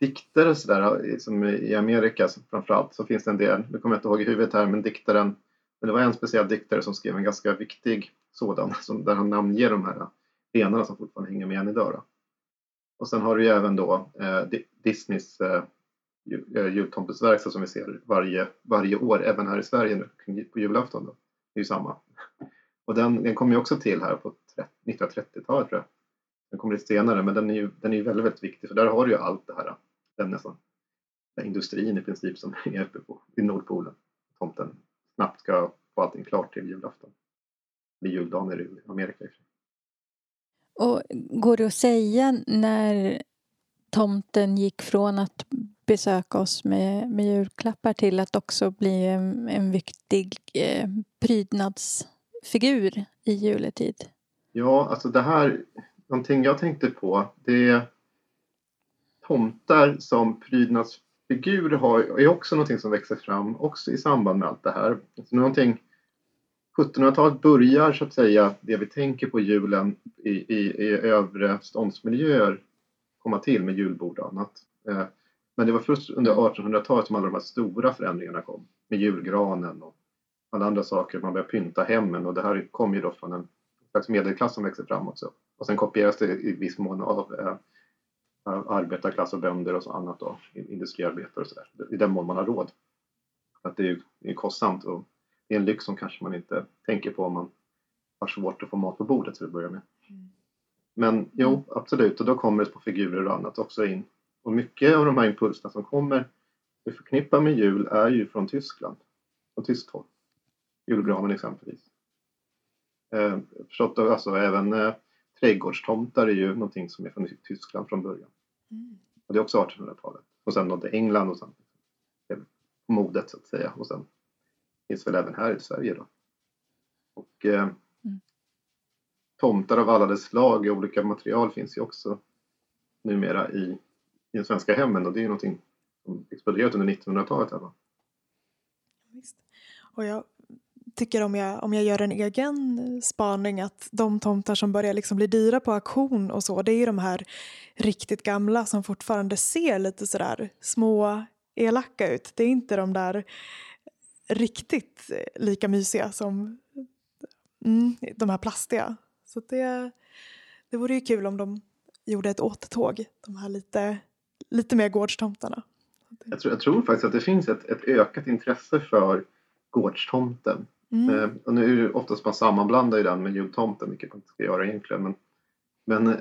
diktare sådär, som i Amerika framförallt så finns det en del, nu kommer jag inte ihåg i huvudet här, men diktaren, men det var en speciell diktare som skrev en ganska viktig sådan, som, där han namnger de här renarna som fortfarande hänger med än idag. Då. Och sen har du ju även då eh, Disneys eh, Eh, som vi ser varje, varje år, även här i Sverige nu på julafton. Då. Det är ju samma. Och den, den kom ju också till här på 1930-talet tror jag. Den kommer lite senare, men den är ju den är väldigt, väldigt viktig för där har du ju allt det här, den nästan, den industrin i princip som är uppe på, vid Nordpolen. Tomten snabbt ska få allting klart till julafton. Juldagen är det i Amerika. Och går det att säga när tomten gick från att besöka oss med, med julklappar till att också bli en, en viktig eh, prydnadsfigur i juletid? Ja, alltså det här, någonting jag tänkte på, det är tomtar som Figur har, är också någonting som växer fram också i samband med allt det här. Alltså någonting 1700-talet börjar så att säga det vi tänker på julen i, i, i övre ståndsmiljöer komma till med julbord och annat. Eh, men det var först under 1800-talet som alla de här stora förändringarna kom. Med julgranen och alla andra saker. Man började pynta hemmen och det här kom ju då från en slags medelklass som växer fram också. Och sen kopieras det i viss mån av eh, arbetarklass och bönder och så annat då, industriarbetare och sådär. I den mån man har råd. Att det är, det är kostsamt och det är en lyx som kanske man inte tänker på om man har svårt att få mat på bordet till att börja med. Mm. Men jo, mm. absolut, och då kommer det på figurer och annat också in. Och mycket av de här impulserna som kommer vi förknippar med jul är ju från Tyskland, från tyskt håll. Julgranen exempelvis. Eh, förstått, alltså även eh, trädgårdstomtar är ju någonting som är från Tyskland från början. Mm. Och det är också 1800-talet. Och sen nådde England och sen modet så att säga. Och sen finns väl även här i Sverige då. Och eh, mm. tomtar av alla dess slag i olika material finns ju också numera i, i de svenska hemmen och det är ju någonting som exploderat under 1900-talet. Här, va? Visst. Och jag tycker om jag, om jag gör en egen spaning att de tomtar som börjar liksom bli dyra på auktion och så det är ju de här riktigt gamla som fortfarande ser lite sådär små elaka ut. Det är inte de där riktigt eh, lika mysiga som mm, de här plastiga. Så det, det vore ju kul om de gjorde ett återtåg, de här lite, lite mer gårdstomtarna. Jag tror, jag tror faktiskt att det finns ett, ett ökat intresse för gårdstomten. Mm. Eh, och nu är det oftast man sammanblandar ju den med jultomten, vilket man inte ska göra egentligen. Men, men,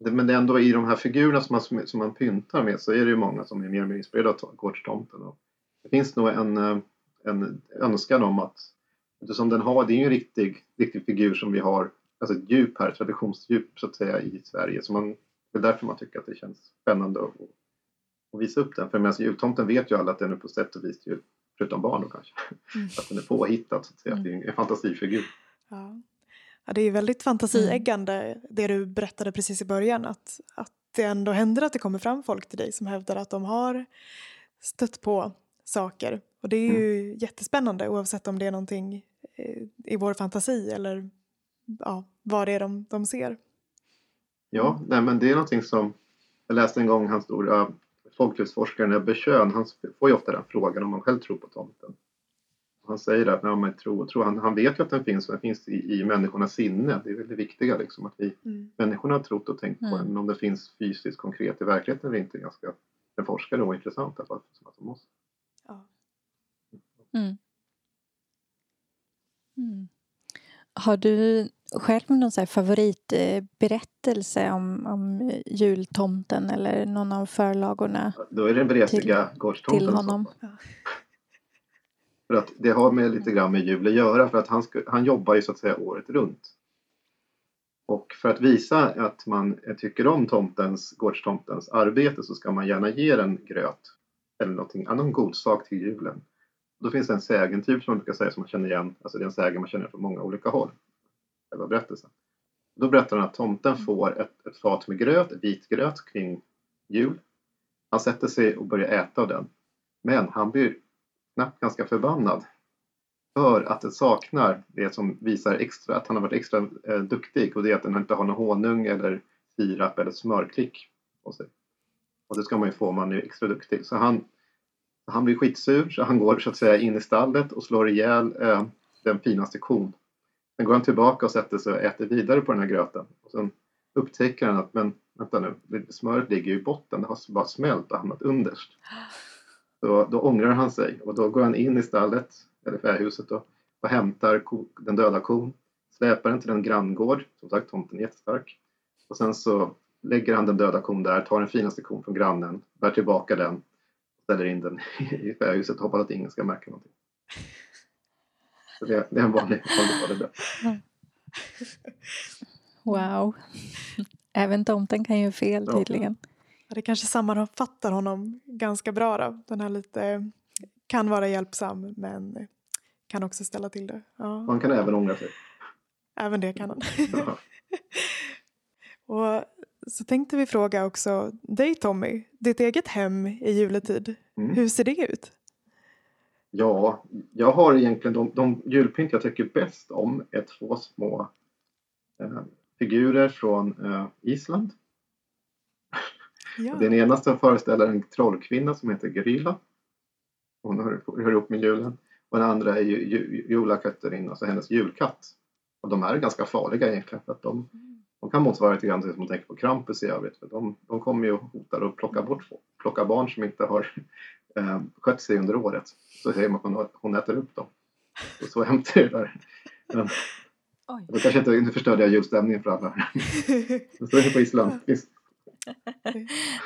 det, men det är ändå i de här figurerna som man, som man pyntar med så är det ju många som är mer och mer inspirerade av gårdstomten. Och det finns nog en, eh, en önskan om att eftersom den har, det är ju en riktig, riktig figur som vi har, alltså ett djup här, traditionsdjup så att säga i Sverige. Så man, det är därför man tycker att det känns spännande att, att visa upp den. För medan jultomten vet ju alla att den är på sätt och vis ju förutom barn då kanske. Mm. Att den är påhittad så att säga. Mm. Det är en fantasifigur. Ja. Ja, det är väldigt fantasieggande det du berättade precis i början att, att det ändå händer att det kommer fram folk till dig som hävdar att de har stött på saker. Och det är ju jättespännande oavsett om det är någonting eh, i vår fantasi eller ja, vad det är de, de ser. Ja, nej, men det är någonting som jag läste en gång hans stora folklivsforskaren Ebbe Schön, han får ju ofta den frågan om man själv tror på tomten. Han säger att när man tror, tror han, han vet ju att den finns och den finns i, i människornas sinne. Det är väl det viktiga liksom att vi Mm. människorna har trott och tänkt på Mm. den. Men om det finns fysiskt konkret i verkligheten eller inte ganska en forskare och intressant i alla fall. Som måste. Ja. Mm. Mm. Har du själv någon så här favoritberättelse om, om jultomten eller någon av förlagorna Då är det den vresiga gårdstomten. till honom? För att det har med lite grann med jul att göra för att han, han jobbar ju så att säga året runt. Och för att visa att man tycker om tomtens, gårdstomtens arbete så ska man gärna ge den gröt eller någonting, någon god sak till julen. Då finns det en sägentyp som man brukar säga som man känner igen, alltså det är en sägen man känner från många olika håll. Själva berättelsen. Då berättar han att tomten får ett, ett fat med gröt, vit gröt kring jul. Han sätter sig och börjar äta av den. Men han blir snabbt ganska förbannad. För att den saknar det som visar extra, att han har varit extra eh, duktig och det är att den inte har någon honung eller sirap eller smörklick på sig. Och det ska man ju få om man är extra duktig. Så han, han blir skitsur så han går så att säga in i stallet och slår ihjäl eh, den finaste kon. Sen går han tillbaka och sätter sig och äter vidare på den här gröten. Och sen upptäcker han att men vänta nu, smöret ligger ju i botten, det har bara smält och hamnat underst. Så då ångrar han sig och då går han in i stallet, eller fähuset då, och hämtar den döda kon, släpar den till en granngård, som sagt tomten är jättestark. Och sen så lägger han den döda kon där, tar den finaste kon från grannen, bär tillbaka den, ställer in den i fähuset och hoppas att ingen ska märka någonting. Så det, det är en vanlig, fadeberättelse. Wow. Även tomten kan ju fel Ja. tydligen. Ja, det kanske sammanfattar honom ganska bra då. Den här lite, kan vara hjälpsam men kan också ställa till det. Ja, Man kan även ångra sig. även det kan han. Ja. Och så tänkte vi fråga också dig Tommy, ditt eget hem i juletid, Mm. hur ser det ut? Ja, jag har egentligen de, de julpynt jag tycker bäst om är två små eh, figurer från eh, Island. Ja. Den ena som föreställer en trollkvinna som heter Gryla. Hon hör, hör ihop med julen. Och den andra är ju, ju, Jula Katarina, alltså hennes julkatt. Och de är ganska farliga egentligen för att de, de kan motsvara lite grann det som man tänker på Krampus i övrigt. För de, de kommer ju och hotar och plockar bort plockar barn som inte har eh, skött sig under året. Så säger man att hon, äter upp dem. Och så hemskt är det där. Men, Oj. då kanske inte, nu förstörde jag julstämningen för alla. Så är det på Island.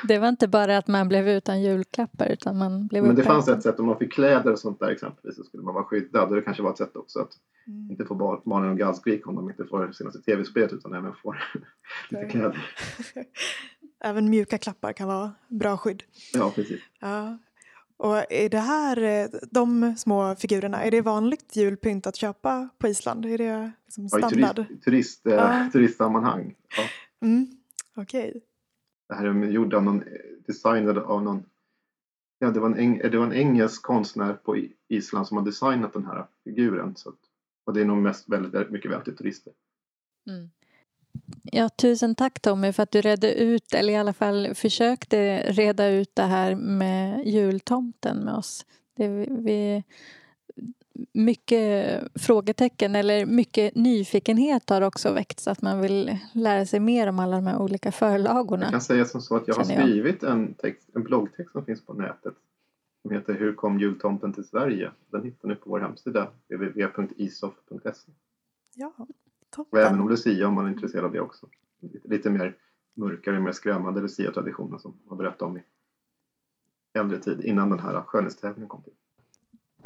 Det var inte bara att man blev utan julklappar utan man blev Men det fanns ett sätt, om man fick kläder och sånt där exempelvis så skulle man vara skyddad. Och det kanske var ett sätt också att Mm. inte få bar- barnen att gallskrika om de inte får senaste tv-spelet utan även får lite kläder. Även mjuka klappar kan vara bra skydd. Ja, precis. Ja. Och är det här, eh, de små figurerna, är det vanligt julpynt att köpa på Island? Är det liksom Ja, i standard? turist, turist, eh, Ja. turistsammanhang. Ja. Mm. Okej. Det här är gjord av någon, eh, designad av någon, ja det var en, eng, det var en engelsk konstnär på Island som har designat den här figuren. Så att, och det är nog mest väldigt, väldigt mycket vänt till turister. Ja, tusen tack Tommy för att du redde ut, eller i alla fall försökte reda ut det här med jultomten med oss. Det vi, mycket frågetecken eller mycket nyfikenhet har också väckts att man vill lära sig mer om alla de här olika Jag förlagorna. kan säga som så att jag har jag. skrivit en, text, en bloggtext som finns på nätet. Som heter Hur kom jultomten till Sverige? Den hittar ni på vår hemsida www.isof.se. Ja, Och även toppen. om Lucia om man är intresserad av det också. Lite, mer mörkare, mer skrämmande Lucia-traditioner som man berättade om i äldre tid innan den här skönhetstävlingen kom till.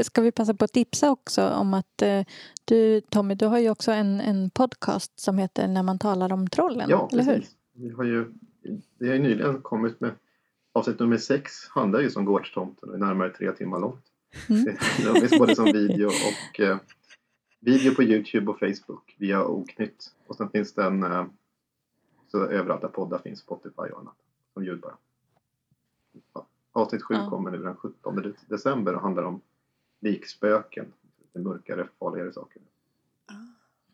Ska vi passa på att tipsa också om att eh, du Tommy, du har ju också en, en podcast som heter När man talar om trollen, Ja, eller hur? precis. Vi har ju, vi har ju nyligen kommit med avsnitt nummer sex handlar ju om Gårdstomten och är närmare tre timmar långt. Mm. Det finns både som video och eh, video på Youtube och Facebook via Oknytt. Och sen finns den eh, så överallt där poddar finns, Spotify och annat, som ljud bara. Ja. Avsnitt sju Ja. kommer nu den 17 december och handlar om likspöken, lite mörkare, farligare saker.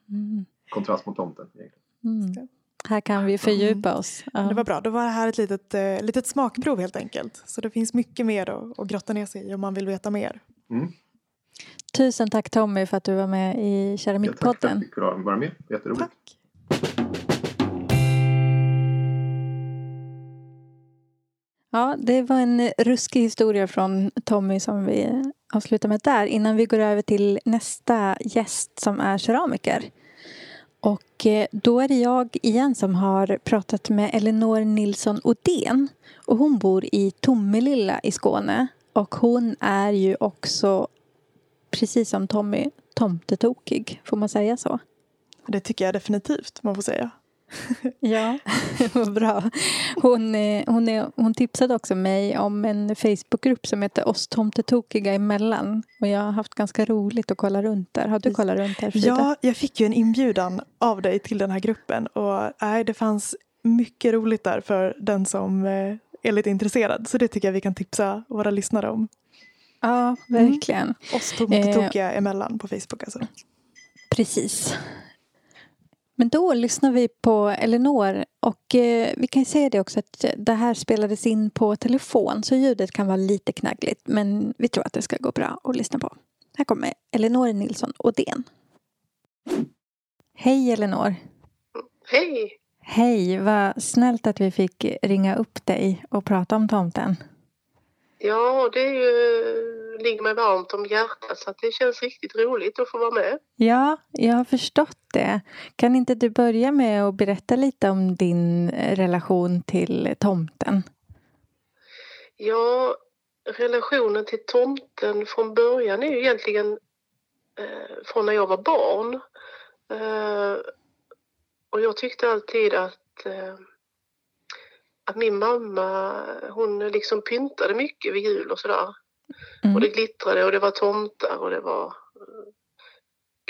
Mm. Kontrast mot tomten egentligen. Mm. Här kan vi fördjupa oss. Ja. Det var bra. Då var det här ett litet, eh, litet smakprov helt enkelt. Så det finns mycket mer att, att grotta ner sig i om man vill veta mer. Mm. Tusen tack Tommy för att du var med i Ja, tack för att Keramikpodden. jag fick vara med. Jätteroligt. Tack. Ja, det var en ruskig historia från Tommy som vi avslutar med där innan vi går över till nästa gäst som är keramiker. Och eh, då är det jag igen som har pratat med Elinor Nilsson Odén. Och hon bor i Tomelilla i Skåne. Och hon är ju också, precis som Tommy, tomtetokig. Får man säga så? Det tycker jag definitivt man får säga. Ja, vad bra. Hon, eh, hon, är, hon tipsade också mig om en Facebookgrupp som heter Oss tomtetokiga emellan. Och jag har haft ganska roligt att kolla runt där. Har du kollat runt där Frida? Ja, jag fick ju en inbjudan av dig till den här gruppen och nej, det fanns mycket roligt där för den som eh, är lite intresserad. Så det tycker jag vi kan tipsa våra lyssnare om. Ja verkligen. Oss tomtetokiga emellan på Facebook alltså. Precis. Men då lyssnar vi på Elinor och eh, vi kan ju säga det också att det här spelades in på telefon så ljudet kan vara lite knaggligt men vi tror att det ska gå bra att lyssna på. Här kommer Elinor Nilsson Odén. Hej Elinor! Hej! Hej, vad snällt att vi fick ringa upp dig och prata om tomten. Ja, det är ju, ligger mig varmt om hjärtat så det känns riktigt roligt att få vara med. Ja, jag har förstått det. Kan inte du börja med att berätta lite om din eh, relation till tomten? Ja, relationen till tomten från början är ju egentligen eh, från när jag var barn. Eh, och jag tyckte alltid att, eh, att min mamma, hon liksom pyntade mycket vid jul och sådär. Mm. Och det glittrade och det var tomtar och det var eh,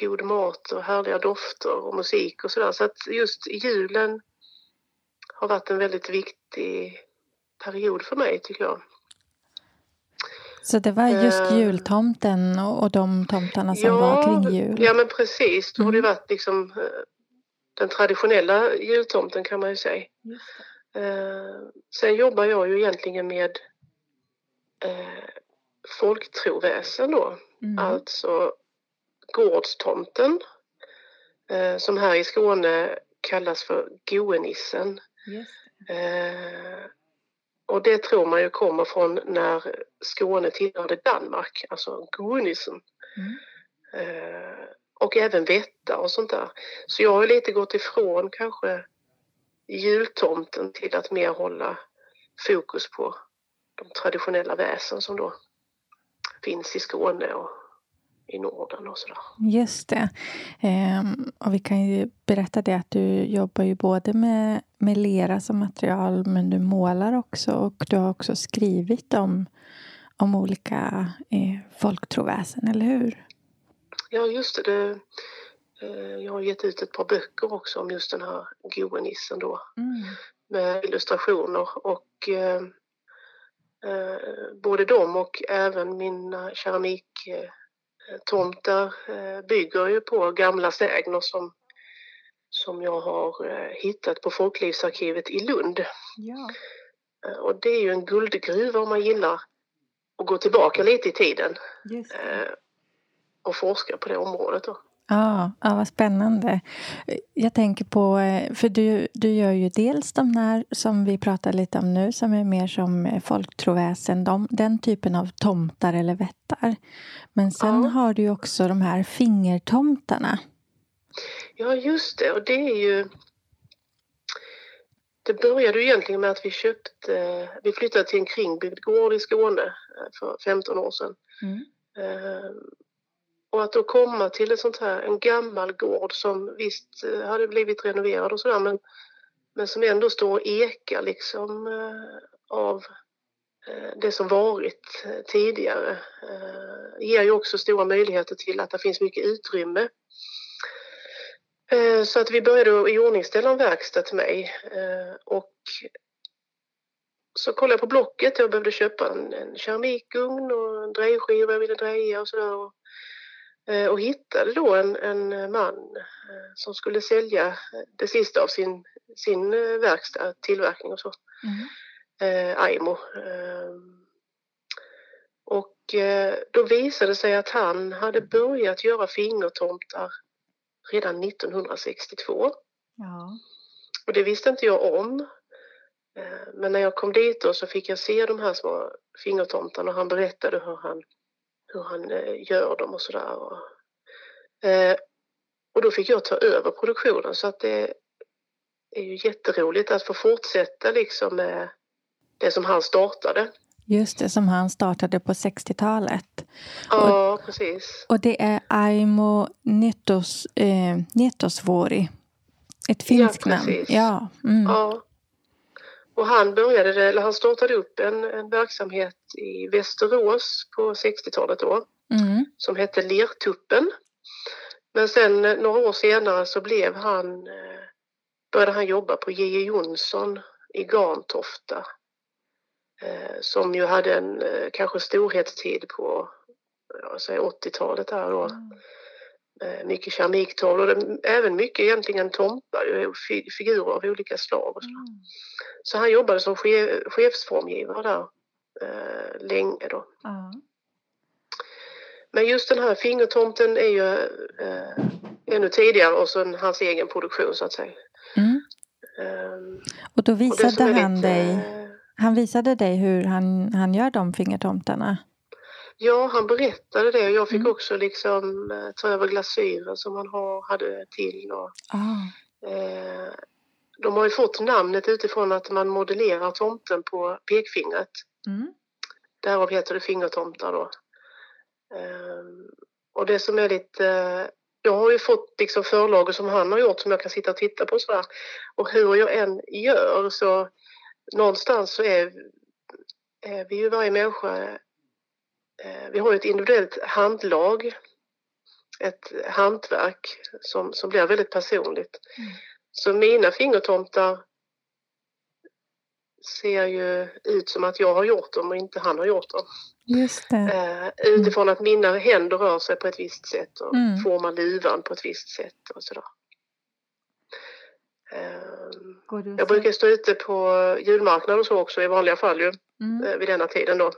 god mat och härliga dofter och musik och sådär. Så att just julen har varit en väldigt viktig period för mig tycker jag. Så det var just Eh. jultomten och och de tomtarna som var kring jul? ja men precis. Då har det Mm. varit liksom eh, den traditionella jultomten kan man ju säga. Eh, sen jobbar jag ju egentligen med eh, folktroväsen då. Mm. Alltså gårdstomten eh, som här i Skåne kallas för goenissen. Eh, och det tror man ju kommer från när Skåne tillhörde Danmark, alltså goenissen. Mm. Eh, och även vättar och sånt där. Så jag har lite gått ifrån kanske jultomten till att mer hålla fokus på de traditionella väsen som då finns i Skåne och i Norden och sådär. Just det. Ehm, och vi kan ju berätta det att du jobbar ju både med, med lera som material men du målar också och du har också skrivit om, om olika eh, folktroväsen, eller hur? Ja, just det. det jag har gett ut ett par böcker också om just den här goenissen då Mm. med illustrationer och eh, eh, både dem och även mina keramiktomtar eh, bygger ju på gamla sägner som, som jag har eh, hittat på Folklivsarkivet i Lund. Ja. Eh, Och det är ju en guldgruva om man gillar att gå tillbaka lite i tiden eh, och forska på det området. Då. Ja, ja, vad spännande. Jag tänker på, eh, för du, du gör ju dels de här som vi pratar lite om nu som är mer som eh, folktroväsen, de, den typen av tomtar eller vättar. Men sen Ja. har du ju också de här fingertomtarna. Ja, just det. Och det är ju... Det började ju egentligen med att vi köpte... Vi flyttade till en kringbyggd gård i Skåne eh, för 15 år sedan. Eh, och att då komma till ett sånt här, en gammal gård som visst eh, hade blivit renoverad och sådär men, men som ändå står och ekar liksom eh, av eh, det som varit eh, tidigare. Eh, ger ju också stora möjligheter till att det finns mycket utrymme. Eh, Så att vi började iordningställa en verkstad till mig eh, och så kollade jag på Blocket. Jag behövde köpa en, en keramikugn och en drejskiva jag ville dreja och sådär. Och, eh, och hittade då en, en man eh, som skulle sälja det sista av sin, sin eh, verkstad, tillverkning och så. Eh, Aimo. Eh, och eh, då visade det sig att han hade börjat göra fingertomtar redan 1962. Ja. Och det visste inte jag om. Eh, Men när jag kom dit då så fick jag se de här små fingertomtarna och han berättade hur han, hur han eh, gör dem och sådär. Och, eh, och då fick jag ta över produktionen så att det är ju jätteroligt att få fortsätta liksom med det som han startade. Just det, som han startade på 60-talet. Ja, precis. Och det är Aimo Netos, eh, Netosvuori. Ett finskt namn. precis. Ja. Mm. Ja. Och han började, eller han startade upp en, en verksamhet i Västerås på 60-talet då. Mm. som hette Lertuppen. Men sen eh, några år senare så blev han, eh, började han jobba på J.J. Jonsson i Garntofta. Eh, som ju hade en kanske storhetstid på jag säger 80-talet där då. Eh, mycket keramiktavlor, och även mycket egentligen tomtar, figurer av olika slag. Och så. så han jobbade som che- chefsformgivare där eh, länge då. Ja. Men just den här fingertomten är ju eh, ännu tidigare och sen hans egen produktion så att säga. Mm. Ehm, Och då och visade är han lite, dig eh, Han visade dig hur han, han gör de fingertomtarna. Ja, han berättade det och jag fick Mm. också liksom eh, ta över glasyren som han har, hade till. Och, Ah. eh, de har ju fått namnet utifrån att man modellerar tomten på pekfingret. Mm. Därav heter det fingertomtar då. Ehm, och det som är lite... eh, Jag har ju fått liksom förlagor som han har gjort som jag kan sitta och titta på sådär. Och hur jag än gör så någonstans så är, är vi ju varje människa... eh, Vi har ju ett individuellt handlag. Ett hantverk som, som blir väldigt personligt. Mm. Så mina fingertomtar ser ju ut som att jag har gjort dem och inte han har gjort dem. Just det. Eh, utifrån att mina händer rör sig på ett visst sätt och Mm. formar luvan på ett visst sätt och sådär. Eh, jag brukar stå ute på julmarknad och så också i vanliga fall ju, mm. vid denna tiden då.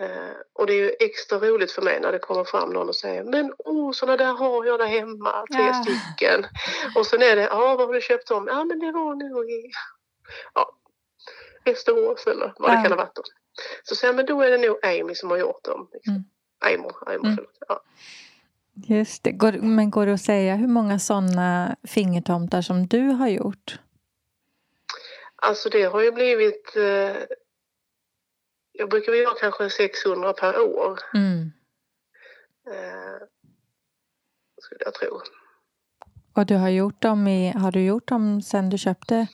Eh, och det är ju extra roligt för mig när det kommer fram någon och säger Men åh, sådana där har jag där hemma, tre Ja. stycken. Och sen är det, ja vad har du köpt dem? Ja men det var nog i ja, Västerås eller vad Ja. det kan ha varit. Då. Så jag, men då är det nog Amy som har gjort dem. Liksom. Mm. Aimo, Aimo Mm. förlåt. Ja. Just det. Går, men går det att säga hur många sådana fingertomtar som du har gjort? Alltså det har ju blivit eh, jag brukar väl göra kanske 600 per år. Mm. Eh, skulle jag tro. Och du har gjort dem i, har du gjort dem sen du köpte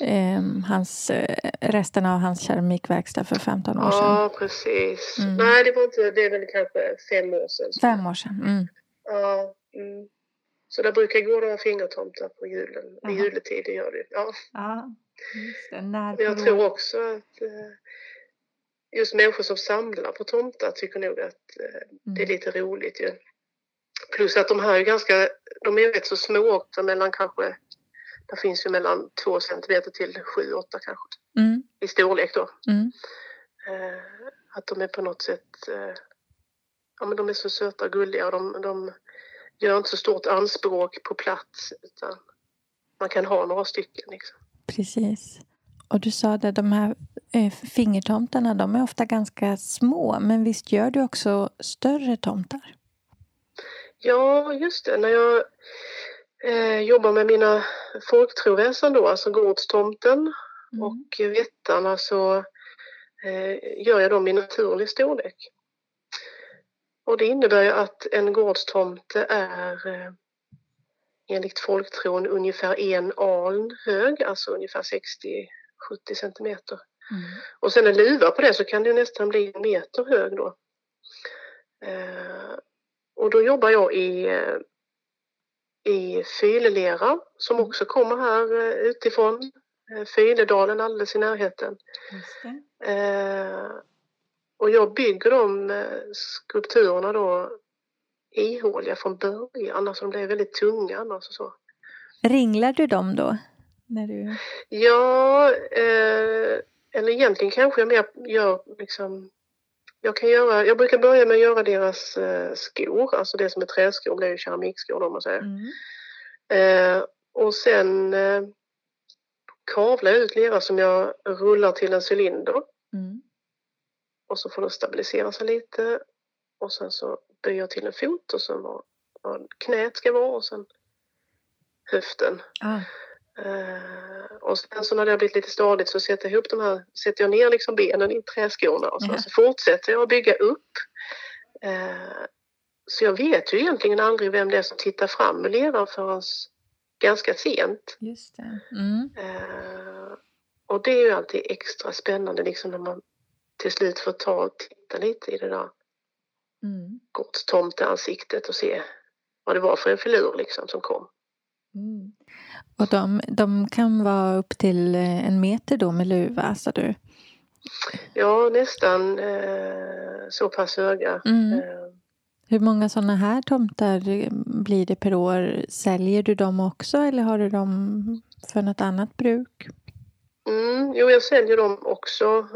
eh, hans, eh, resten av hans keramikverkstad för 15 år sedan. Ja, precis. Mm. Nej, det var inte, det är väl kanske fem år sedan. Fem år sedan. Mm. Ja, mm. Så där brukar gå några fingertomtar på julen, i juletid, det gör det. Ja. Ja, just det. När jag tror också att eh, just människor som samlar på tomtar tycker nog att eh, det är Mm. lite roligt ju. Plus att de här är ganska, de är rätt så små också mellan kanske, det finns ju mellan två centimeter till sju, åtta kanske Mm. i storlek då. Mm. Eh, att de är på något sätt, eh, ja men de är så söta och gulliga och de, de gör inte så stort anspråk på plats utan man kan ha några stycken liksom. Precis. Och du sa det, de här eh, fingertomtarna, de är ofta ganska små. Men visst gör du också större tomtar? Ja, just det. När jag eh, jobbar med mina folktroväsen då, alltså gårdstomten Mm. och vättarna så eh, gör jag dem i naturlig storlek. Och det innebär ju att en gårdstomte är eh, enligt folktron ungefär en aln hög, alltså ungefär 60-70 centimeter. Mm. Och sen en luva på det så kan det nästan bli en meter hög då. Eh, och då jobbar jag i, eh, i fyllera som också kommer här eh, utifrån. Eh, Fyledalen alldeles i närheten. Eh, och jag bygger de skulpturerna då ihåliga från början, alltså de blir väldigt tunga annars och så. Ringlar du dem då? När du... Ja, eh, eller egentligen kanske jag mer gör liksom jag, kan göra, jag brukar börja med att göra deras eh, skor, alltså det som är träskor blir ju keramikskor då, om man säger. Mm. Eh, och sen eh, kavlar jag ut lera som jag rullar till en cylinder Mm. och så får den stabilisera sig lite och sen så böjer jag till en fot och sen var, var knät ska vara och sen höften. Ah. Eh, och sen så när det har blivit lite stadigt så sätter jag ihop de här, sätter jag ner liksom benen i träskorna och så, Ja. så fortsätter jag att bygga upp. Eh, så jag vet ju egentligen aldrig vem det är som tittar fram med leran förrän ganska sent. Just det. Mm. Eh, och det är ju alltid extra spännande liksom när man till slut får ta och titta lite i det där Mm. gårdstomteansiktet och se vad det var för en filur liksom som kom. Mm. Och de, de kan vara upp till eh, en meter då med luva, sa du? Ja, nästan eh, så pass höga. Mm. Eh, Hur många sådana här tomtar eh, blir det per år? Säljer du dem också eller har du dem för något annat bruk? Mm, jo, jag säljer dem också.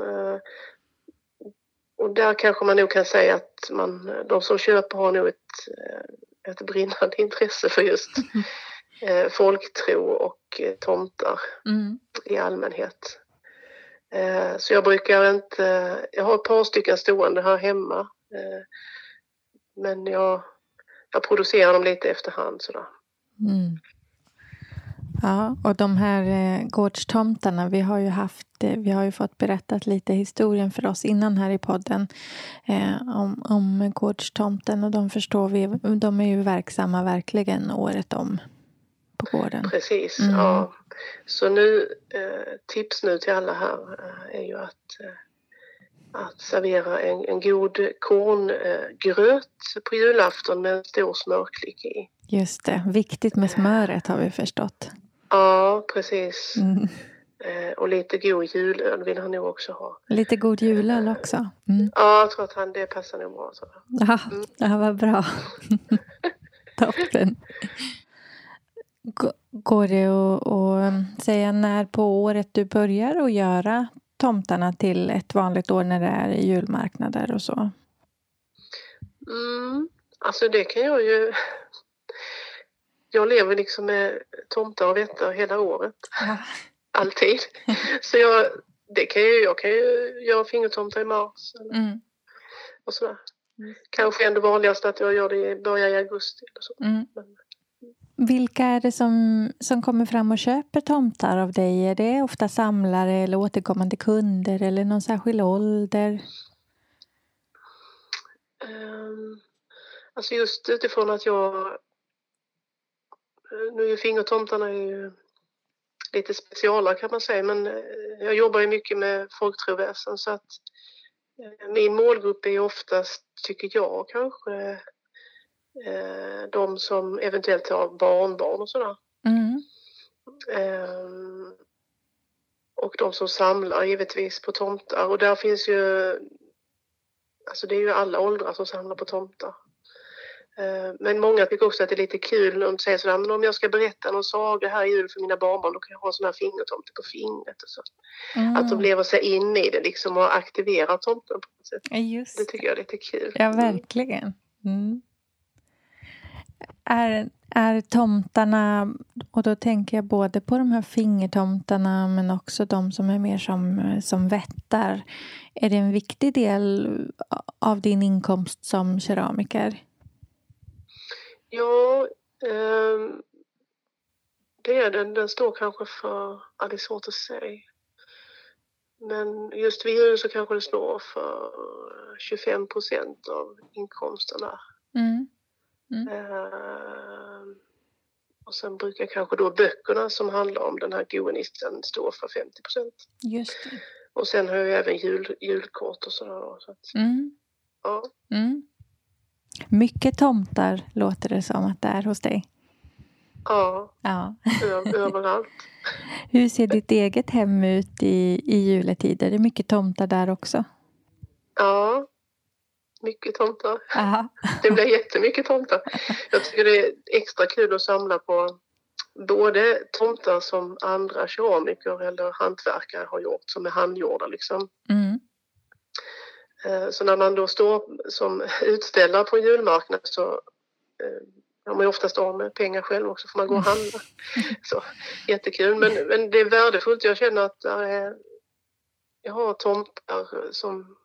Och där kanske man nog kan säga att man, de som köper har nog ett, ett brinnande intresse för just eh, folktro och eh, tomtar Mm. i allmänhet. Eh, så jag brukar inte, jag har ett par stycken stående här hemma. Eh, men jag, jag producerar dem lite efterhand sådär. Mm. Ja, och de här eh, gårdstomtarna, vi har ju haft, eh, vi har ju fått berättat lite historien för oss innan här i podden eh, om, om gårdstomten och de förstår vi, de är ju verksamma verkligen året om på gården. Precis, Mm. ja. Så nu, eh, tips nu till alla här eh, är ju att, eh, att servera en, en god korngröt på julafton med en stor smörklick i. Just det, viktigt med smöret har vi förstått. Ja, precis. Mm. Och lite god julöl vill han nog också ha. Lite god julöl också. Mm. Ja, jag tror att han, det passar nog bra. Så. Ja, det här var bra. Toppen. Går det att, att säga när på året du börjar att göra tomtarna till ett vanligt år när det är julmarknader och så? Mm, alltså det kan jag ju... Jag lever liksom med tomtar och vättar hela året. Alltid. Så jag, det kan ju, jag kan ju göra fingertomtar i mars eller, Mm. och sådär. Mm. Kanske ändå vanligast att jag gör det i början i augusti. Eller så. Mm. Men- vilka är det som, som kommer fram och köper tomtar av dig? Är det ofta samlare eller återkommande kunder eller någon särskild ålder? Ehm, alltså just utifrån att jag... Eh, nu är ju fingertomtarna är ju lite specialare kan man säga. Men eh, jag jobbar ju mycket med folktroväsen så att eh, min målgrupp är oftast, tycker jag kanske, eh, de som eventuellt har barnbarn och sådär. Mm. Ehm, och de som samlar givetvis på tomtar. Och där finns ju... Alltså det är ju alla åldrar som samlar på tomtar. Ehm, Men många tycker också att det är lite kul när de säger sådär, men om jag ska berätta någon saga här i jul för mina barnbarn, då kan jag ha en sån här fingertomte på fingret och så. Mm. Att de lever sig in i det liksom och aktiverar tomten på något sätt. Just Det tycker jag är lite kul. Ja, verkligen. Mm. Är, är tomtarna, och då tänker jag både på de här fingertomtarna men också de som är mer som, som vättar. Är det en viktig del av din inkomst som keramiker? Ja, ehm, det är den. Den står kanske för, ja det är svårt att säga. Men just vid så kanske det står för 25 procent av inkomsterna. Mm. Ehm, och sen brukar kanske då böckerna som handlar om den här goenissen stå för 50 procent. Just det. Och sen har jag även jul, julkort och sådär. då, Så att, Mm. ja. Mm. Mycket tomtar låter det som att det är hos dig. ja, Ja. överallt. Hur ser ditt eget hem ut i, i juletider? Det är mycket tomtar där också. Ja, mycket tomtar. Aha. Det blir jättemycket tomtar. Jag tycker det är extra kul att samla på både tomtar som andra keramiker eller hantverkare har gjort, som är handgjorda liksom. Mm. Eh, Så när man då står som utställare på en julmarknad så eh, har man ju oftast av med pengar själv också för man går och handla. Så, jättekul. Men, men det är värdefullt. Jag känner att är, jag har tomtar som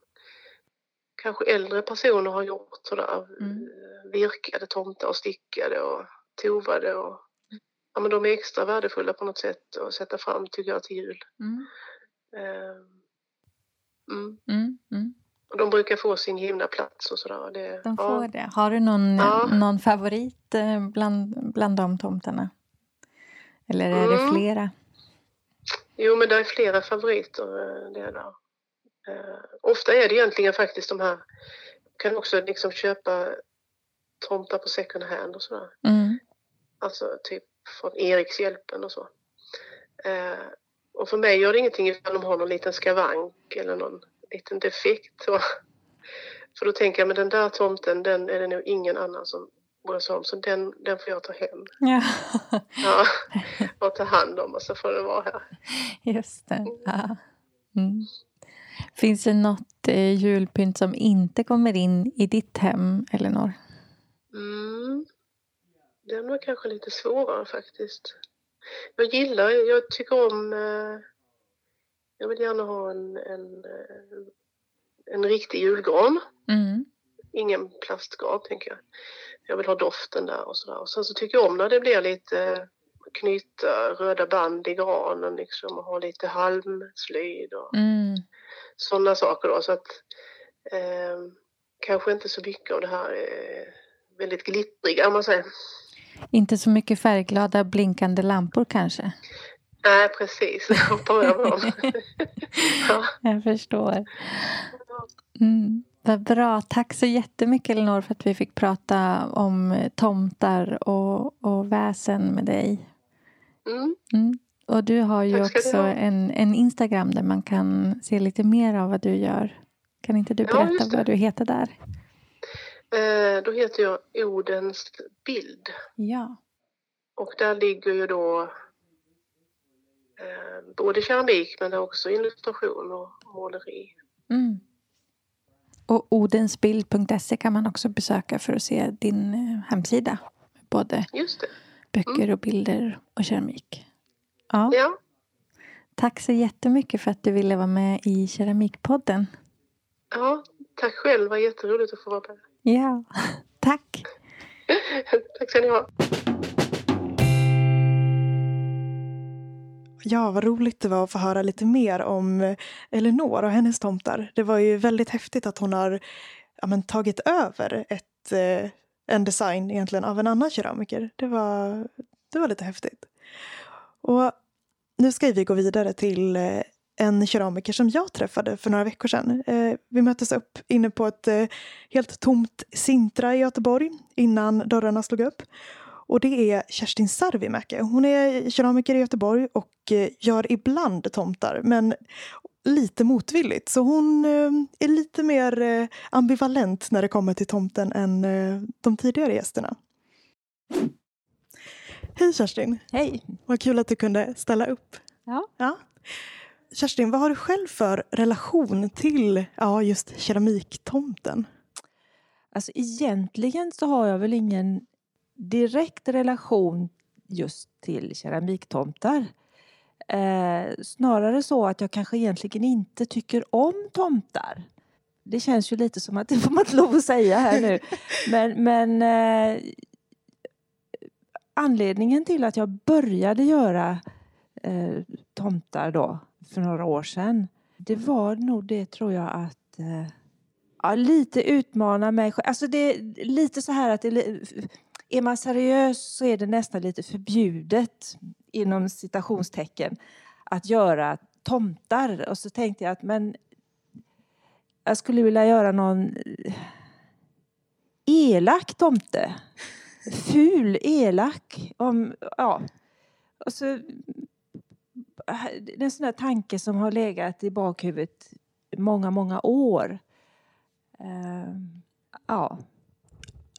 kanske äldre personer har gjort sådär. Mm. eh, Virkade tomtar och stickade och tovade. Och, ja, men de är extra värdefulla på något sätt att sätta fram tycker jag till jul. Mm. Eh, Mm. Mm. Mm. Och de brukar få sin givna plats och sådär. Det, De ja. får det. Har du någon, Ja. någon favorit eh, bland, bland de tomtarna? Eller är det Mm. flera? Jo, men det är flera favoriter. Det är där. Eh, ofta är det egentligen faktiskt de här... Kan också liksom köpa tomtar på second hand och sådär. Mm. Alltså typ från Erikshjälpen och så. Eh, och för mig gör det ingenting ifall de har någon liten skavank eller någon liten defekt. Så. För då tänker jag, men den där tomten, den är det nog ingen annan som bryr sig om. Så den, den får jag ta hem. Ja, Ja, och ta hand om och så får den vara här. just det. Ja. Mm. Finns det något eh, julpynt som inte kommer in i ditt hem, Elinor? Mm. Den var kanske lite svårare faktiskt. Jag gillar, jag tycker om, eh, jag vill gärna ha en, en, eh, en riktig julgran. Mm. Ingen plastgran tänker jag. Jag vill ha doften där och sådär. Och sen så tycker jag om när det blir lite knyta röda band i granen liksom och ha lite halmslöjd och Mm. Sådana saker då. Så att eh, kanske inte så mycket av det här eh, väldigt glittriga om man säger. Inte så mycket färgglada blinkande lampor kanske? Nej, precis. Jag hoppar över dem. ja. Jag förstår. Mm. Vad bra. Tack så jättemycket Elinor för att vi fick prata om tomtar och, och väsen med dig. Mm. Mm. Och du har ju också en, en Instagram där man kan se lite mer av vad du gör. Kan inte du Ja, berätta det. vad du heter där? Eh, då heter jag Odens bild. Ja. Och där ligger ju då eh, både keramik men det är också illustration och måleri. Mm. Och odensbild.se kan man också besöka för att se din eh, hemsida. Både böcker och bilder och keramik. Ja. Ja, Tack så jättemycket för att du ville vara med i Keramikpodden. ja tack själv. Det var jätteroligt att få vara med. Ja, tack. tack ska ni ha. Ja, vad roligt det var att få höra lite mer om eh, Elinor och hennes tomtar. Det var ju väldigt häftigt att hon har ja, men, tagit över ett, eh, en design egentligen av en annan keramiker. Det var, det var lite häftigt. Och nu ska vi gå vidare till eh, en keramiker som jag träffade för några veckor sedan. Eh, vi möttes upp inne på ett eh, helt tomt Sintra i Göteborg innan dörrarna slog upp. Och det är Kerstin Sarvimäki. Hon är keramiker i Göteborg och gör ibland tomtar, men lite motvilligt. Så hon är lite mer ambivalent när det kommer till tomten än de tidigare gästerna. Hej Kerstin! Hej! Vad kul att du kunde ställa upp. Ja. ja. Kerstin, vad har du själv för relation till ja, just keramiktomten? Alltså egentligen så har jag väl ingen direkt relation just till keramiktomtar. Eh, snarare så att jag kanske egentligen inte tycker om tomtar. Det känns ju lite som att det får man inte lov att säga här nu. Men, men eh, anledningen till att jag började göra eh, tomtar då för några år sedan. Det var nog det tror jag att eh, ja, lite utmana mig själv. Alltså det är lite så här att det, är man seriös så är det nästan lite förbjudet inom citationstecken att göra tomtar. Och så tänkte jag att men jag skulle vilja göra någon eh, elak tomte. Ful, elak. Om, ja. Och så, en sån där tanke som har legat i bakhuvudet många, många år. Uh, ja.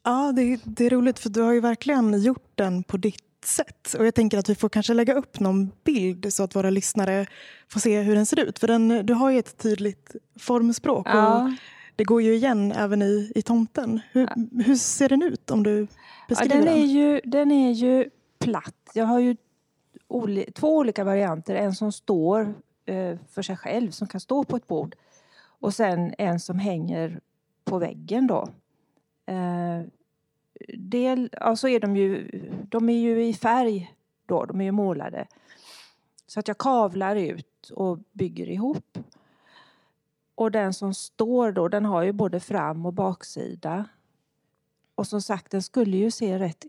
Ja, det är, det är roligt för du har ju verkligen gjort den på ditt sätt. Och jag tänker att vi får kanske lägga upp någon bild så att våra lyssnare får se hur den ser ut. För den, du har ju ett tydligt formspråk ja. och det går ju igen även i, i tomten. Hur, ja. hur ser den ut om du beskriver ja, den? Den är, ju, den är ju platt. Jag har ju oli, två olika varianter. En som står eh, för sig själv, som kan stå på ett bord. Och sen en som hänger på väggen då. Eh, del, alltså är de ju, de är ju i färg då, de är ju målade. Så att jag kavlar ut och bygger ihop. Och den som står då, den har ju både fram och baksida. Och som sagt, den skulle ju se rätt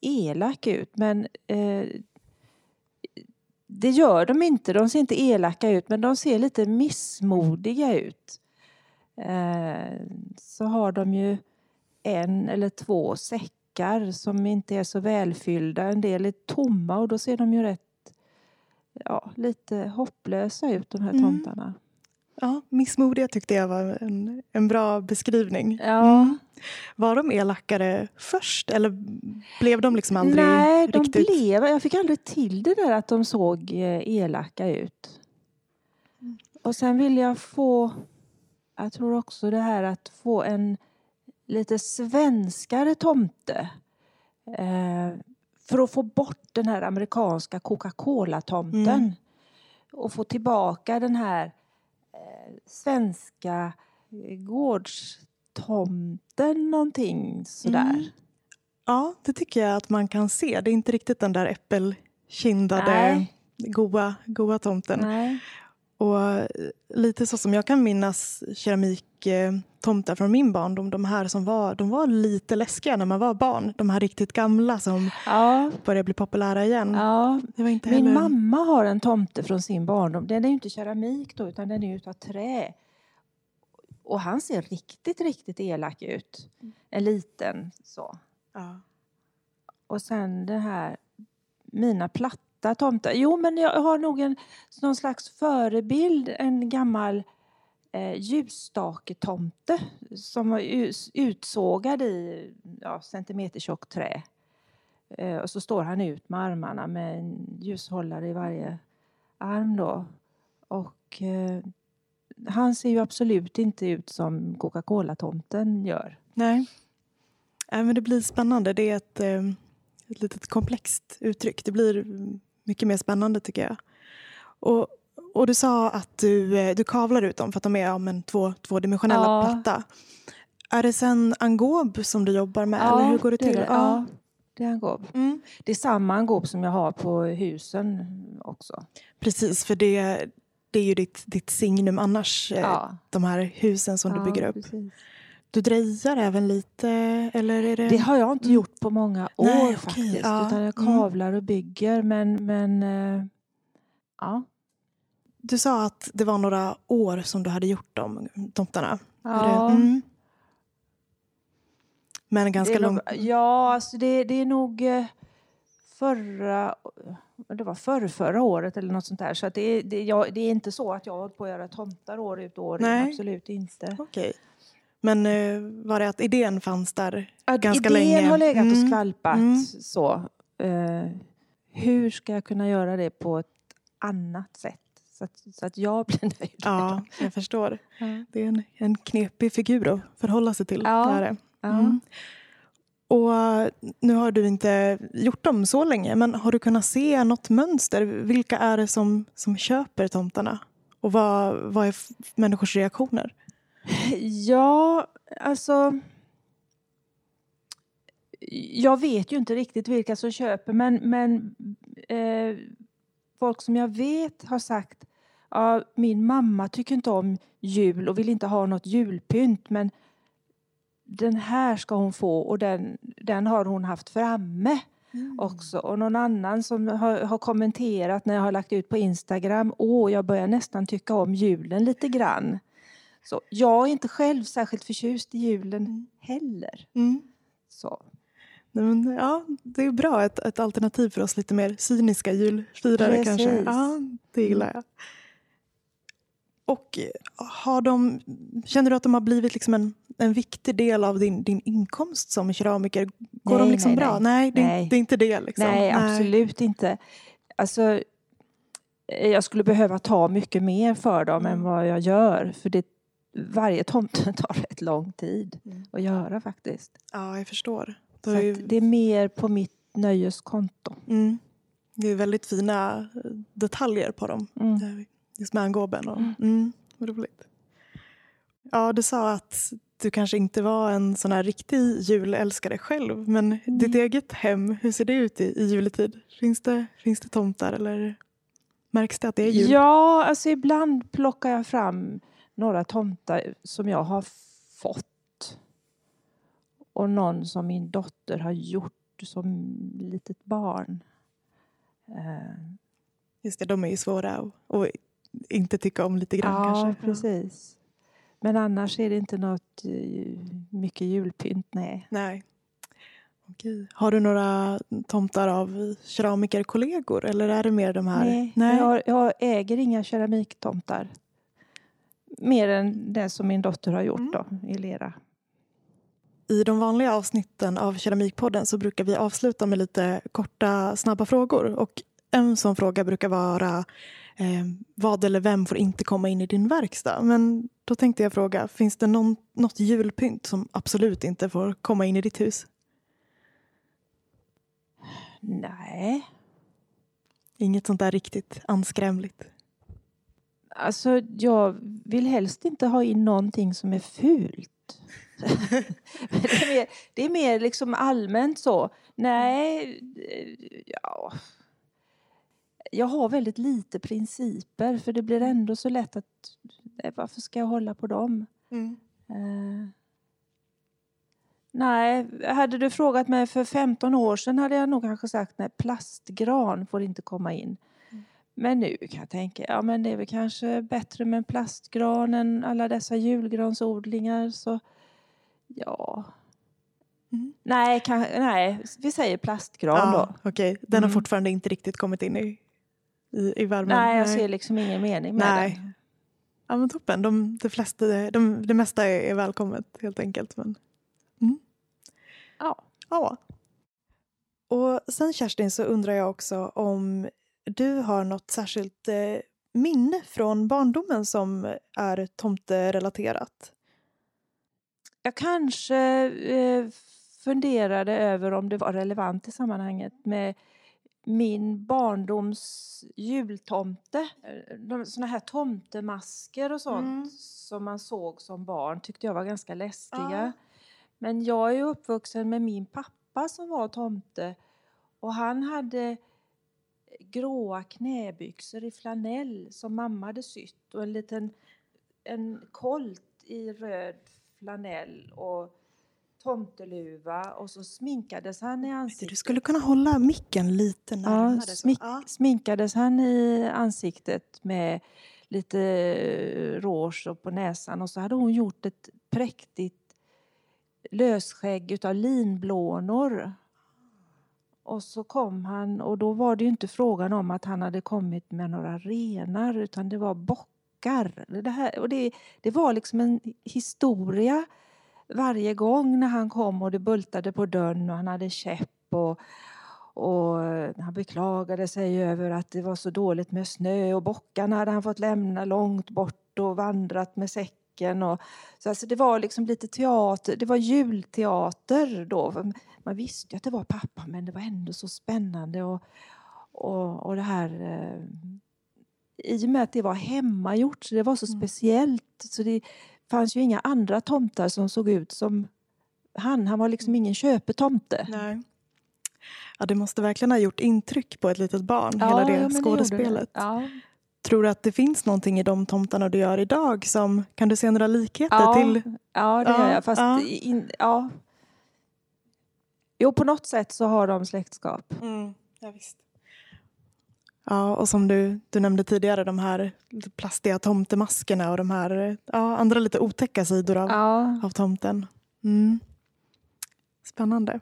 elak ut men eh, det gör de inte. De ser inte elaka ut men de ser lite missmodiga ut. Eh, så har de ju en eller två säckar som inte är så välfyllda. En del är tomma och då ser de ju rätt ja, lite hopplösa ut de här mm. tomtarna. Mm. Ja, missmodiga tyckte jag var en, en bra beskrivning. Ja. Mm. Var de elakare först eller blev de liksom aldrig Nej, riktigt... de blev, jag fick aldrig till det där att de såg eh, elaka ut. Och sen vill jag få, jag tror också det här att få en lite svenskare tomte. Eh, för att få bort den här amerikanska Coca-Cola-tomten. Mm. Och få tillbaka den här svenska eh, gårdstomten någonting sådär. Mm. Ja, det tycker jag att man kan se. Det är inte riktigt den där äppelkindade goa, goa tomten. Nej. Och eh, lite så som jag kan minnas keramiktomtar från min barndom, de här som var, de var lite läskiga när man var barn. De här riktigt gamla som ja. börjar bli populära igen. Ja. Det var inte Min mamma har en tomte från sin barndom. Den är inte keramik då, utan den är utav trä. Och han ser riktigt, riktigt elak ut. En liten så. Ja. Och sen det här, mina plattor äkta tomtar? Jo, men jag har nog en någon slags förebild, en gammal eh, ljusstaketomte som var utsågad i ja, centimetertjockt trä. Eh, och så står han ut med armarna med en ljushållare i varje arm då. Och eh, han ser ju absolut inte ut som Coca-Cola-tomten gör. Nej. Nej, men det blir spännande. Det är ett, eh, ett litet komplext uttryck. Det blir mycket mer spännande tycker jag. Och, och du sa att du, eh, du kavlar ut dem för att de är ja, men två, tvådimensionella ja. platta. Är det sen angob som du jobbar med? Ja, eller hur går det, det till? Det. Ja. det är angob. Mm. Det är samma angob som jag har på husen också. Precis, för det, det är ju ditt, ditt signum annars, eh, ja. de här husen som du bygger upp. Precis. Du drejar även lite? Eller är det... det har jag inte mm. gjort på många år Nej, faktiskt. Ja. Utan jag mm. kavlar och bygger. Men, men eh, Ja. Du sa att det var några år som du hade gjort de tomtarna. Ja. Mm. Men ganska långt. ja, alltså det, det är nog eh, förra, det var förra, förra året eller något sånt där. Så det, är- det, jag, det är inte så att jag har hållit på att göra tomtar år ut och år in. Absolut inte. Okej. Men eh, var det att idén fanns där? Att Ganska idén länge. har legat och Mm. skvalpat. Mm. Så. Eh, hur ska jag kunna göra det på ett annat sätt? Så att, så att jag blir nöjd. Ja, jag förstår. Ja. Det är en, en knepig figur att förhålla sig till. Ja. det. Mm. Och nu har du inte gjort dem så länge, men har du kunnat se något mönster? Vilka är det som, som köper tomtarna? Och vad, vad är människors reaktioner? Ja, alltså... Jag vet ju inte riktigt vilka som köper, men, men eh, folk som jag vet har sagt ja, min mamma tycker inte om jul och vill inte ha något julpynt, men den här ska hon få och den, den har hon haft framme också. Och någon annan som har, har kommenterat när jag har lagt ut på Instagram, åh, jag börjar nästan tycka om julen lite grann. Så jag är inte själv särskilt förtjust i julen heller. Mm. Så. Men, ja, det är bra. Ett, ett alternativ för oss lite mer cyniska julfirare kanske. Ja, det gillar jag. Och eh, har de, känner du att de har blivit liksom en, en viktig del av din, din inkomst som keramiker? Går Nej, de liksom nej, bra? nej. Nej, det, är- Nej. det är inte det. Liksom. Nej, absolut inte. Alltså, eh, jag skulle behöva ta mycket mer för dem än Mm. vad jag gör. För det, varje tomte tar rätt lång tid Mm. att göra faktiskt. Ja, jag förstår. Så är ju, det är mer på mitt nöjeskonto. mm, det är väldigt fina eh, detaljer på dem. Mm. Just med angåben. Och, Mm. mm. roligt. Ja, du sa att du kanske inte var en sån här riktig julälskare själv. Men ditt eget hem, hur ser det ut i, i juletid? Finns det, finns det tomtar eller märks det att det är jul? Ja, alltså ibland plockar jag fram några tomtar som jag har fått. Och någon som min dotter har gjort som litet barn. Eh, Just det, de är ju svåra att inte tycka om lite grann ja, kanske. precis. Men annars är det inte något eh, mycket julpynt, nej. Nej. Okej. Har du några tomtar av keramikerkollegor eller är det mer de här? Nej, Jag, har, jag äger inga keramiktomtar. Mer än det som min dotter har gjort Mm. då, i lera. I de vanliga avsnitten av Keramikpodden så brukar vi avsluta med lite korta, snabba frågor. Och en sån fråga brukar vara eh, vad eller vem får inte komma in i din verkstad? Men då tänkte jag fråga, finns det någon, något julpynt som absolut inte får komma in i ditt hus? Nej. Inget sånt där riktigt anskrämligt? Alltså, jag vill helst inte ha in någonting som är fult. Det, är mer, det är mer liksom allmänt så. Nej, eh, ja. Jag har väldigt lite principer för det blir ändå så lätt att eh, varför ska jag hålla på dem? Eh, nej, hade du frågat mig för 15 år sedan hade jag nog kanske sagt nej, plastgran får inte komma in. Men nu kan jag tänka, ja men det är väl kanske bättre med en plastgran än alla dessa julgransodlingar så ja. Mm. Nej, kan, nej, vi säger plastgran då. Ja, Okej, den har Mm. fortfarande inte riktigt kommit in i, i, i värmen? Nej, jag ser liksom ingen mening med Nej. det. Ja, men toppen. De, de flesta, de, det mesta är, är välkommet helt enkelt. Men, Ja. ja. Och sen Kerstin så undrar jag också om du har något särskilt eh, minne från barndomen som är tomterelaterat? Jag kanske eh, funderade över om det var relevant i sammanhanget med min barndoms jultomte. Eh, såna här tomtemasker och sånt Mm. som man såg som barn tyckte jag var ganska läskiga. Ja. Men jag är uppvuxen med min pappa som var tomte och han hade gråa knäbyxor i flanell som mamma hade sytt och en liten en kolt i röd flanell och tomteluva och så sminkades han i ansiktet. Du skulle kunna hålla micken lite närmare. Ja, smink, Ja. sminkades han i ansiktet med lite eh, rouge på näsan och så hade hon gjort ett präktigt lösskägg utav linblånor. Och så kom han och då var det ju inte frågan om att han hade kommit med några renar utan det var bockar. Det, här, och det, det var liksom en historia varje gång när han kom och det bultade på dörren och han hade käpp och, och han beklagade sig över att det var så dåligt med snö och bockarna hade han fått lämna långt bort och vandrat med säcken. Och, så alltså det var liksom lite teater, det var julteater då. Man visste ju att det var pappa men det var ändå så spännande. Och, och, och det här eh, i och med att det var hemmagjort, så det var så Mm. speciellt. Så det fanns ju inga andra tomtar som såg ut som han. Han var liksom ingen köpetomte. Nej. Ja, det måste verkligen ha gjort intryck på ett litet barn, hela det gjorde skådespelet. Det. Ja. Tror du att det finns någonting i de tomtarna du gör idag som, kan du se några likheter Ja, till? ja, det Ja, gör jag. Fast ja. In, ja. Jo, på något sätt så har de släktskap. Mm, ja, visst. Ja, och som du, du nämnde tidigare, de här plastiga tomtemaskerna och de här ja, andra lite otäcka sidor av, Ja. av tomten. Mm. Spännande.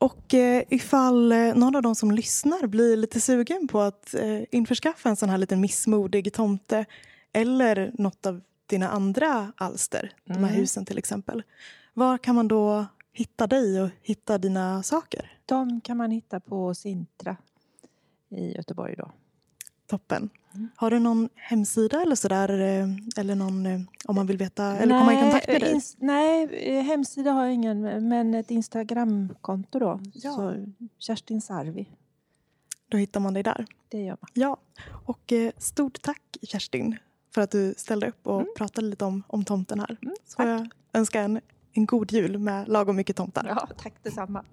Och eh, ifall eh, någon av de som lyssnar blir lite sugen på att eh, införskaffa en sån här liten missmodig tomte eller något av dina andra alster, de här Mm. husen till exempel. Var kan man då hitta dig och hitta dina saker? De kan man hitta på Sintra i Göteborg då. Toppen. Mm. Har du någon hemsida eller sådär? eh, Eller någon, eh, om man vill veta eller komma i kontakt med dig? ins- nej, eh, hemsida har jag ingen, men ett Instagramkonto då. Ja. Så Kerstin Sarvi, Då hittar man dig där. det gör man. Ja, och stort tack Kerstin för att du ställde upp och Mm. pratade lite om, om tomten här. Mm, Så jag önska en, en god jul med lagom mycket tomtar. Ja, tack detsamma.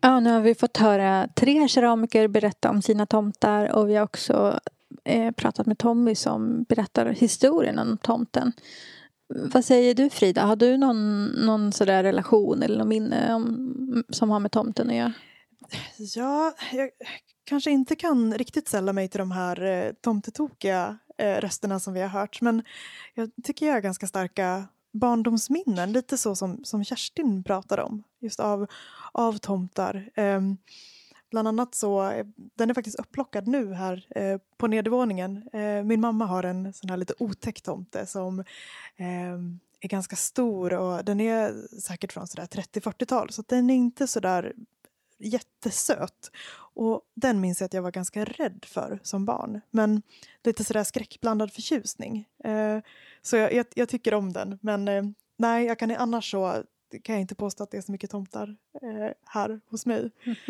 Ja, nu har vi fått höra tre keramiker berätta om sina tomtar och vi har också eh, pratat med Tommy som berättar historien om tomten. Vad säger du Frida? Har du någon, någon sådär relation eller någon minne om, som har med tomten att göra? Ja, jag kanske inte kan riktigt sälla mig till de här eh, tomtetokiga eh, rösterna som vi har hört. Men jag tycker jag har ganska starka barndomsminnen. Lite så som, som Kerstin pratade om. Just av, av tomtar. Ehm, bland annat så, eh, den är faktiskt upplockad nu här eh, på nedervåningen. Eh, min mamma har en sån här lite otäck tomte som ehm, är ganska stor och den är säkert från sådär 30-40-tal. Så att den är inte sådär jättesöt. Och den minns jag att jag var ganska rädd för som barn. Men lite sådär skräckblandad förtjusning. Eh, så jag, jag, jag tycker om den. Men eh, nej, jag kan annars så kan jag inte påstå att det är så mycket tomtar eh, här hos mig.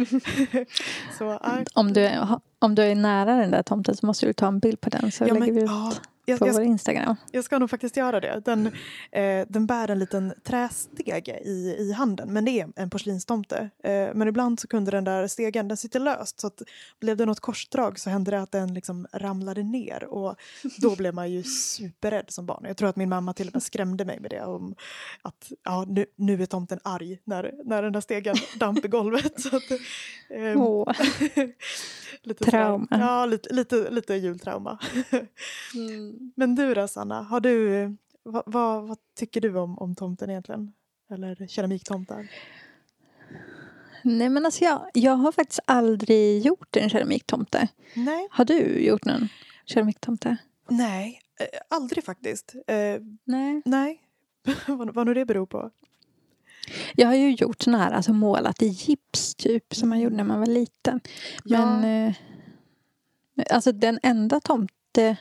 så. Om du, är- om du är nära den där tomten så måste du ta en bild på den så Ja, men, lägger vi ut ja, jag, på jag, vår Instagram. Jag ska nog faktiskt göra det. Den, eh, den bär en liten trästege i, i handen, men det är en porslinstomte. Eh, men ibland så kunde den där stegen, den sitter löst, så att blev det något korsdrag så hände det att den liksom ramlade ner och då blev man ju superrädd som barn. Jag tror att min mamma till och med skrämde mig med det om att ja, nu, nu är tomten arg när, när den där stegen damp i golvet. Så att, ehm, Åh. lite sådär- Trauma. Ja, lite, lite, lite jultrauma. Men du då Sanna, har du, vad, vad, vad tycker du om, om tomten egentligen? Eller keramiktomtar? Nej men alltså jag, jag har faktiskt aldrig gjort en keramiktomte. Nej, Har du gjort någon keramiktomte? nej, eh, aldrig faktiskt. Eh, Nej. nej, vad, vad nu det beror på. Jag har ju gjort såna här, alltså målat i gips typ som man gjorde när man var liten. Men eh, alltså den enda tomte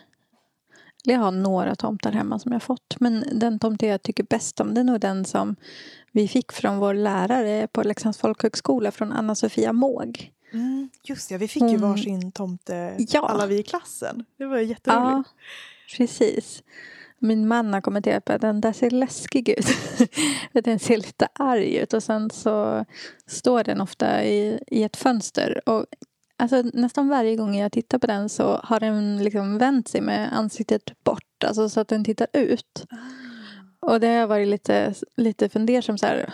jag har några tomtar hemma som jag fått. Men den tomte jag tycker bäst om det är nog den som vi fick från vår lärare på Leksands folkhögskola från Anna-Sofia Måg. Mm, just ja, vi fick ju Mm. varsin tomte Ja. alla vi i klassen. Det var jätteroligt. Ja, precis. Min man har kommenterat på att den där ser läskig ut. Den ser lite arg ut och sen så står den ofta i, i ett fönster. Och alltså, nästan varje gång jag tittar på den så har den liksom vänt sig med ansiktet bort. Alltså så att den tittar ut. Och det har jag varit lite, lite fundersam så här.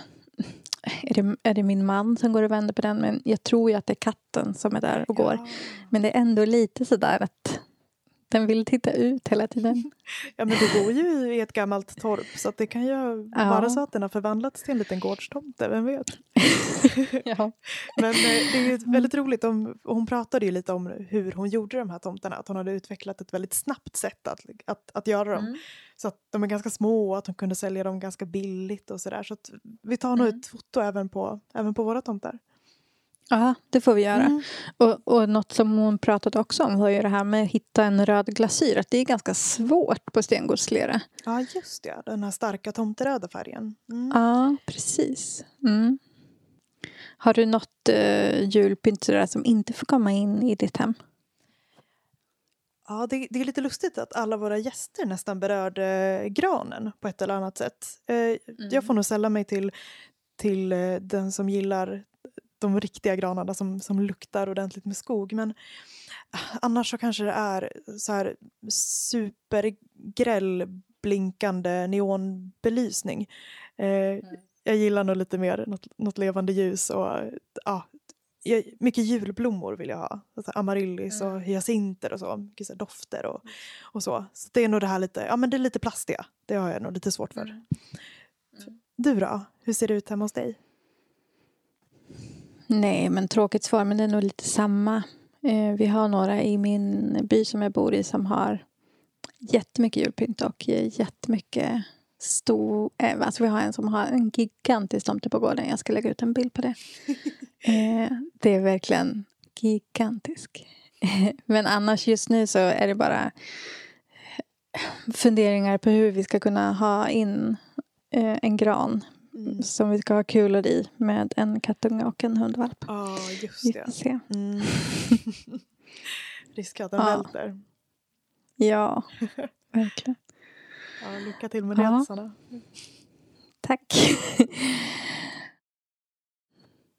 Är det, är det min man som går och vänder på den? Men jag tror ju att det är katten som är där och går. Ja. Men det är ändå lite sådär att den vill titta ut hela tiden. Ja, men du bor ju i ett gammalt torp så det kan ju Ja. vara så att den har förvandlats till en liten gårdstomte, vem vet? ja. Men eh, det är ju väldigt roligt, om, hon pratade ju lite om hur hon gjorde de här tomterna, att hon hade utvecklat ett väldigt snabbt sätt att, att, att göra dem. Mm. Så att de är ganska små och att hon kunde sälja dem ganska billigt och sådär. Så att vi tar nog Mm. ett foto även på, även på våra tomtar. Ja, det får vi göra. Mm. Och, och något som hon pratade också om var ju det här med att hitta en röd glasyr. Att det är ganska svårt på stengodslera. Ja, just det. Den här starka tomteröda färgen. Mm. Ja, precis. Mm. Har du något uh, julpynt som inte får komma in i ditt hem? Ja, det, det är lite lustigt att alla våra gäster nästan berörde granen på ett eller annat sätt. Eh, Jag får nog sälla mig till, till eh, den som gillar de riktiga granarna som, som luktar ordentligt med skog. Men ah, annars så kanske det är så här supergräll blinkande neonbelysning. Eh, Jag gillar nog lite mer något, något levande ljus och ja, jag, mycket julblommor vill jag ha. Alltså amaryllis och hyacinter och så. Mycket så dofter och, och så. Så det är nog det här lite, ja men det är lite plastiga. Det har jag nog lite svårt för. Du då? Hur ser det ut hemma hos dig? Nej, men tråkigt svar. Men det är nog lite samma. Eh, vi har några i min by som jag bor i som har jättemycket julpynt och jättemycket stor... Eh, alltså vi har en som har en gigantisk tomte på gården. Jag ska lägga ut en bild på det. Eh, det är verkligen gigantisk. Men annars just nu så är det bara funderingar på hur vi ska kunna ha in en gran som vi ska ha kulor i med en kattunge och en hundvalp. Ja, just Vi det. får se. Mm. Risk att den Ja. välter. Ja, verkligen. Ja, lycka till med det, Ja. Sanna. Tack.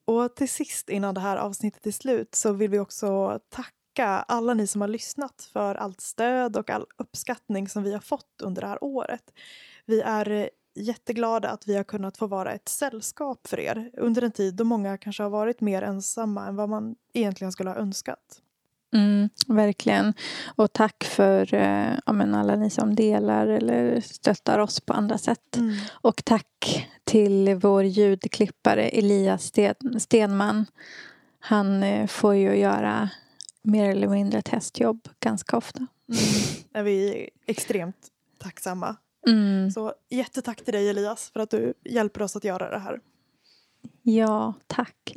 Och till sist innan det här avsnittet är slut så vill vi också tacka alla ni som har lyssnat för allt stöd och all uppskattning som vi har fått under det här året. Vi är jätteglada att vi har kunnat få vara ett sällskap för er under en tid då många kanske har varit mer ensamma än vad man egentligen skulle ha önskat. Mm, verkligen. Och tack för eh, ja, alla ni som delar eller stöttar oss på andra sätt. Och tack till vår ljudklippare Elias Sten- Stenman. Han eh, får ju göra mer eller mindre testjobb ganska ofta. Mm. Är vi extremt tacksamma. Mm. Så jättetack till dig Elias för att du hjälper oss att göra det här. Ja, tack.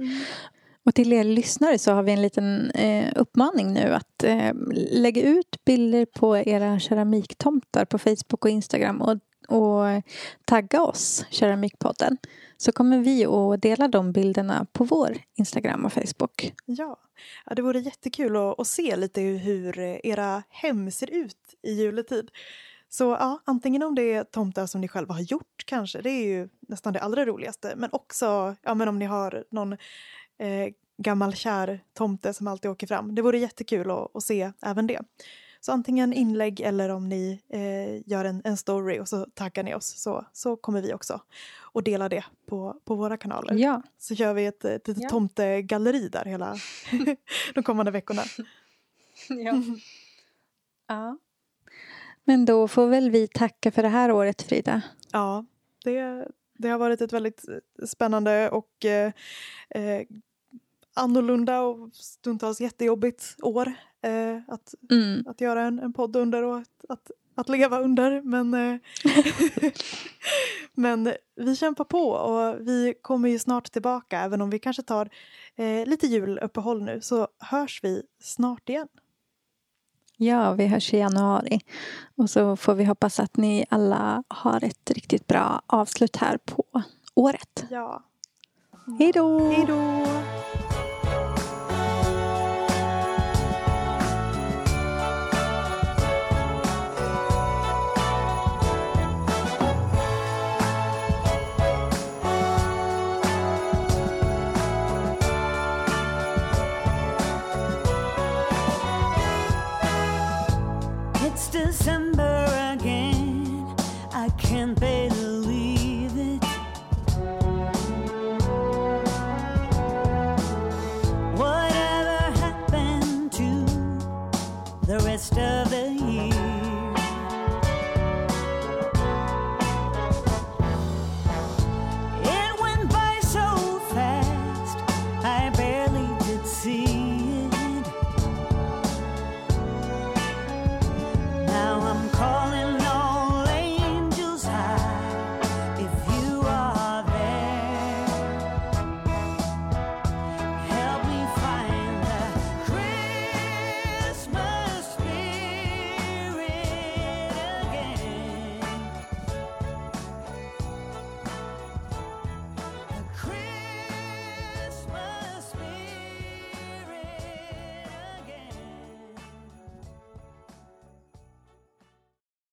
Och till er lyssnare så har vi en liten eh, uppmaning nu att eh, lägga ut bilder på era keramiktomtar på Facebook och Instagram och, och tagga oss, Keramikpodden. Så kommer vi att dela de bilderna på vår Instagram och Facebook. Ja, ja det vore jättekul att, att se lite hur era hem ser ut i juletid. Så ja, antingen om det är tomtar som ni själva har gjort kanske, det är ju nästan det allra roligaste. Men också ja, men om ni har någon eh, gammal kär tomte som alltid åker fram. Det vore jättekul att, att se även det. Så antingen inlägg eller om ni eh, gör en, en story och så taggar ni oss så, så kommer vi också att dela det på, på våra kanaler. Ja, Så kör vi ett, ett litet Ja. tomtegalleri där hela de kommande veckorna. ja. ja. Men då får väl vi tacka för det här året, Frida. Ja, det, det har varit ett väldigt spännande och eh, eh, annorlunda och stundtals jättejobbigt år eh, att, Mm. att göra en, en podd under och att, att, att leva under. Men, eh, men vi kämpar på och vi kommer ju snart tillbaka även om vi kanske tar eh, lite juluppehåll nu så hörs vi snart igen. Ja, vi hörs i januari. Och så får vi hoppas att ni alla har ett riktigt bra avslut här på året. Ja, Hej då! hej då!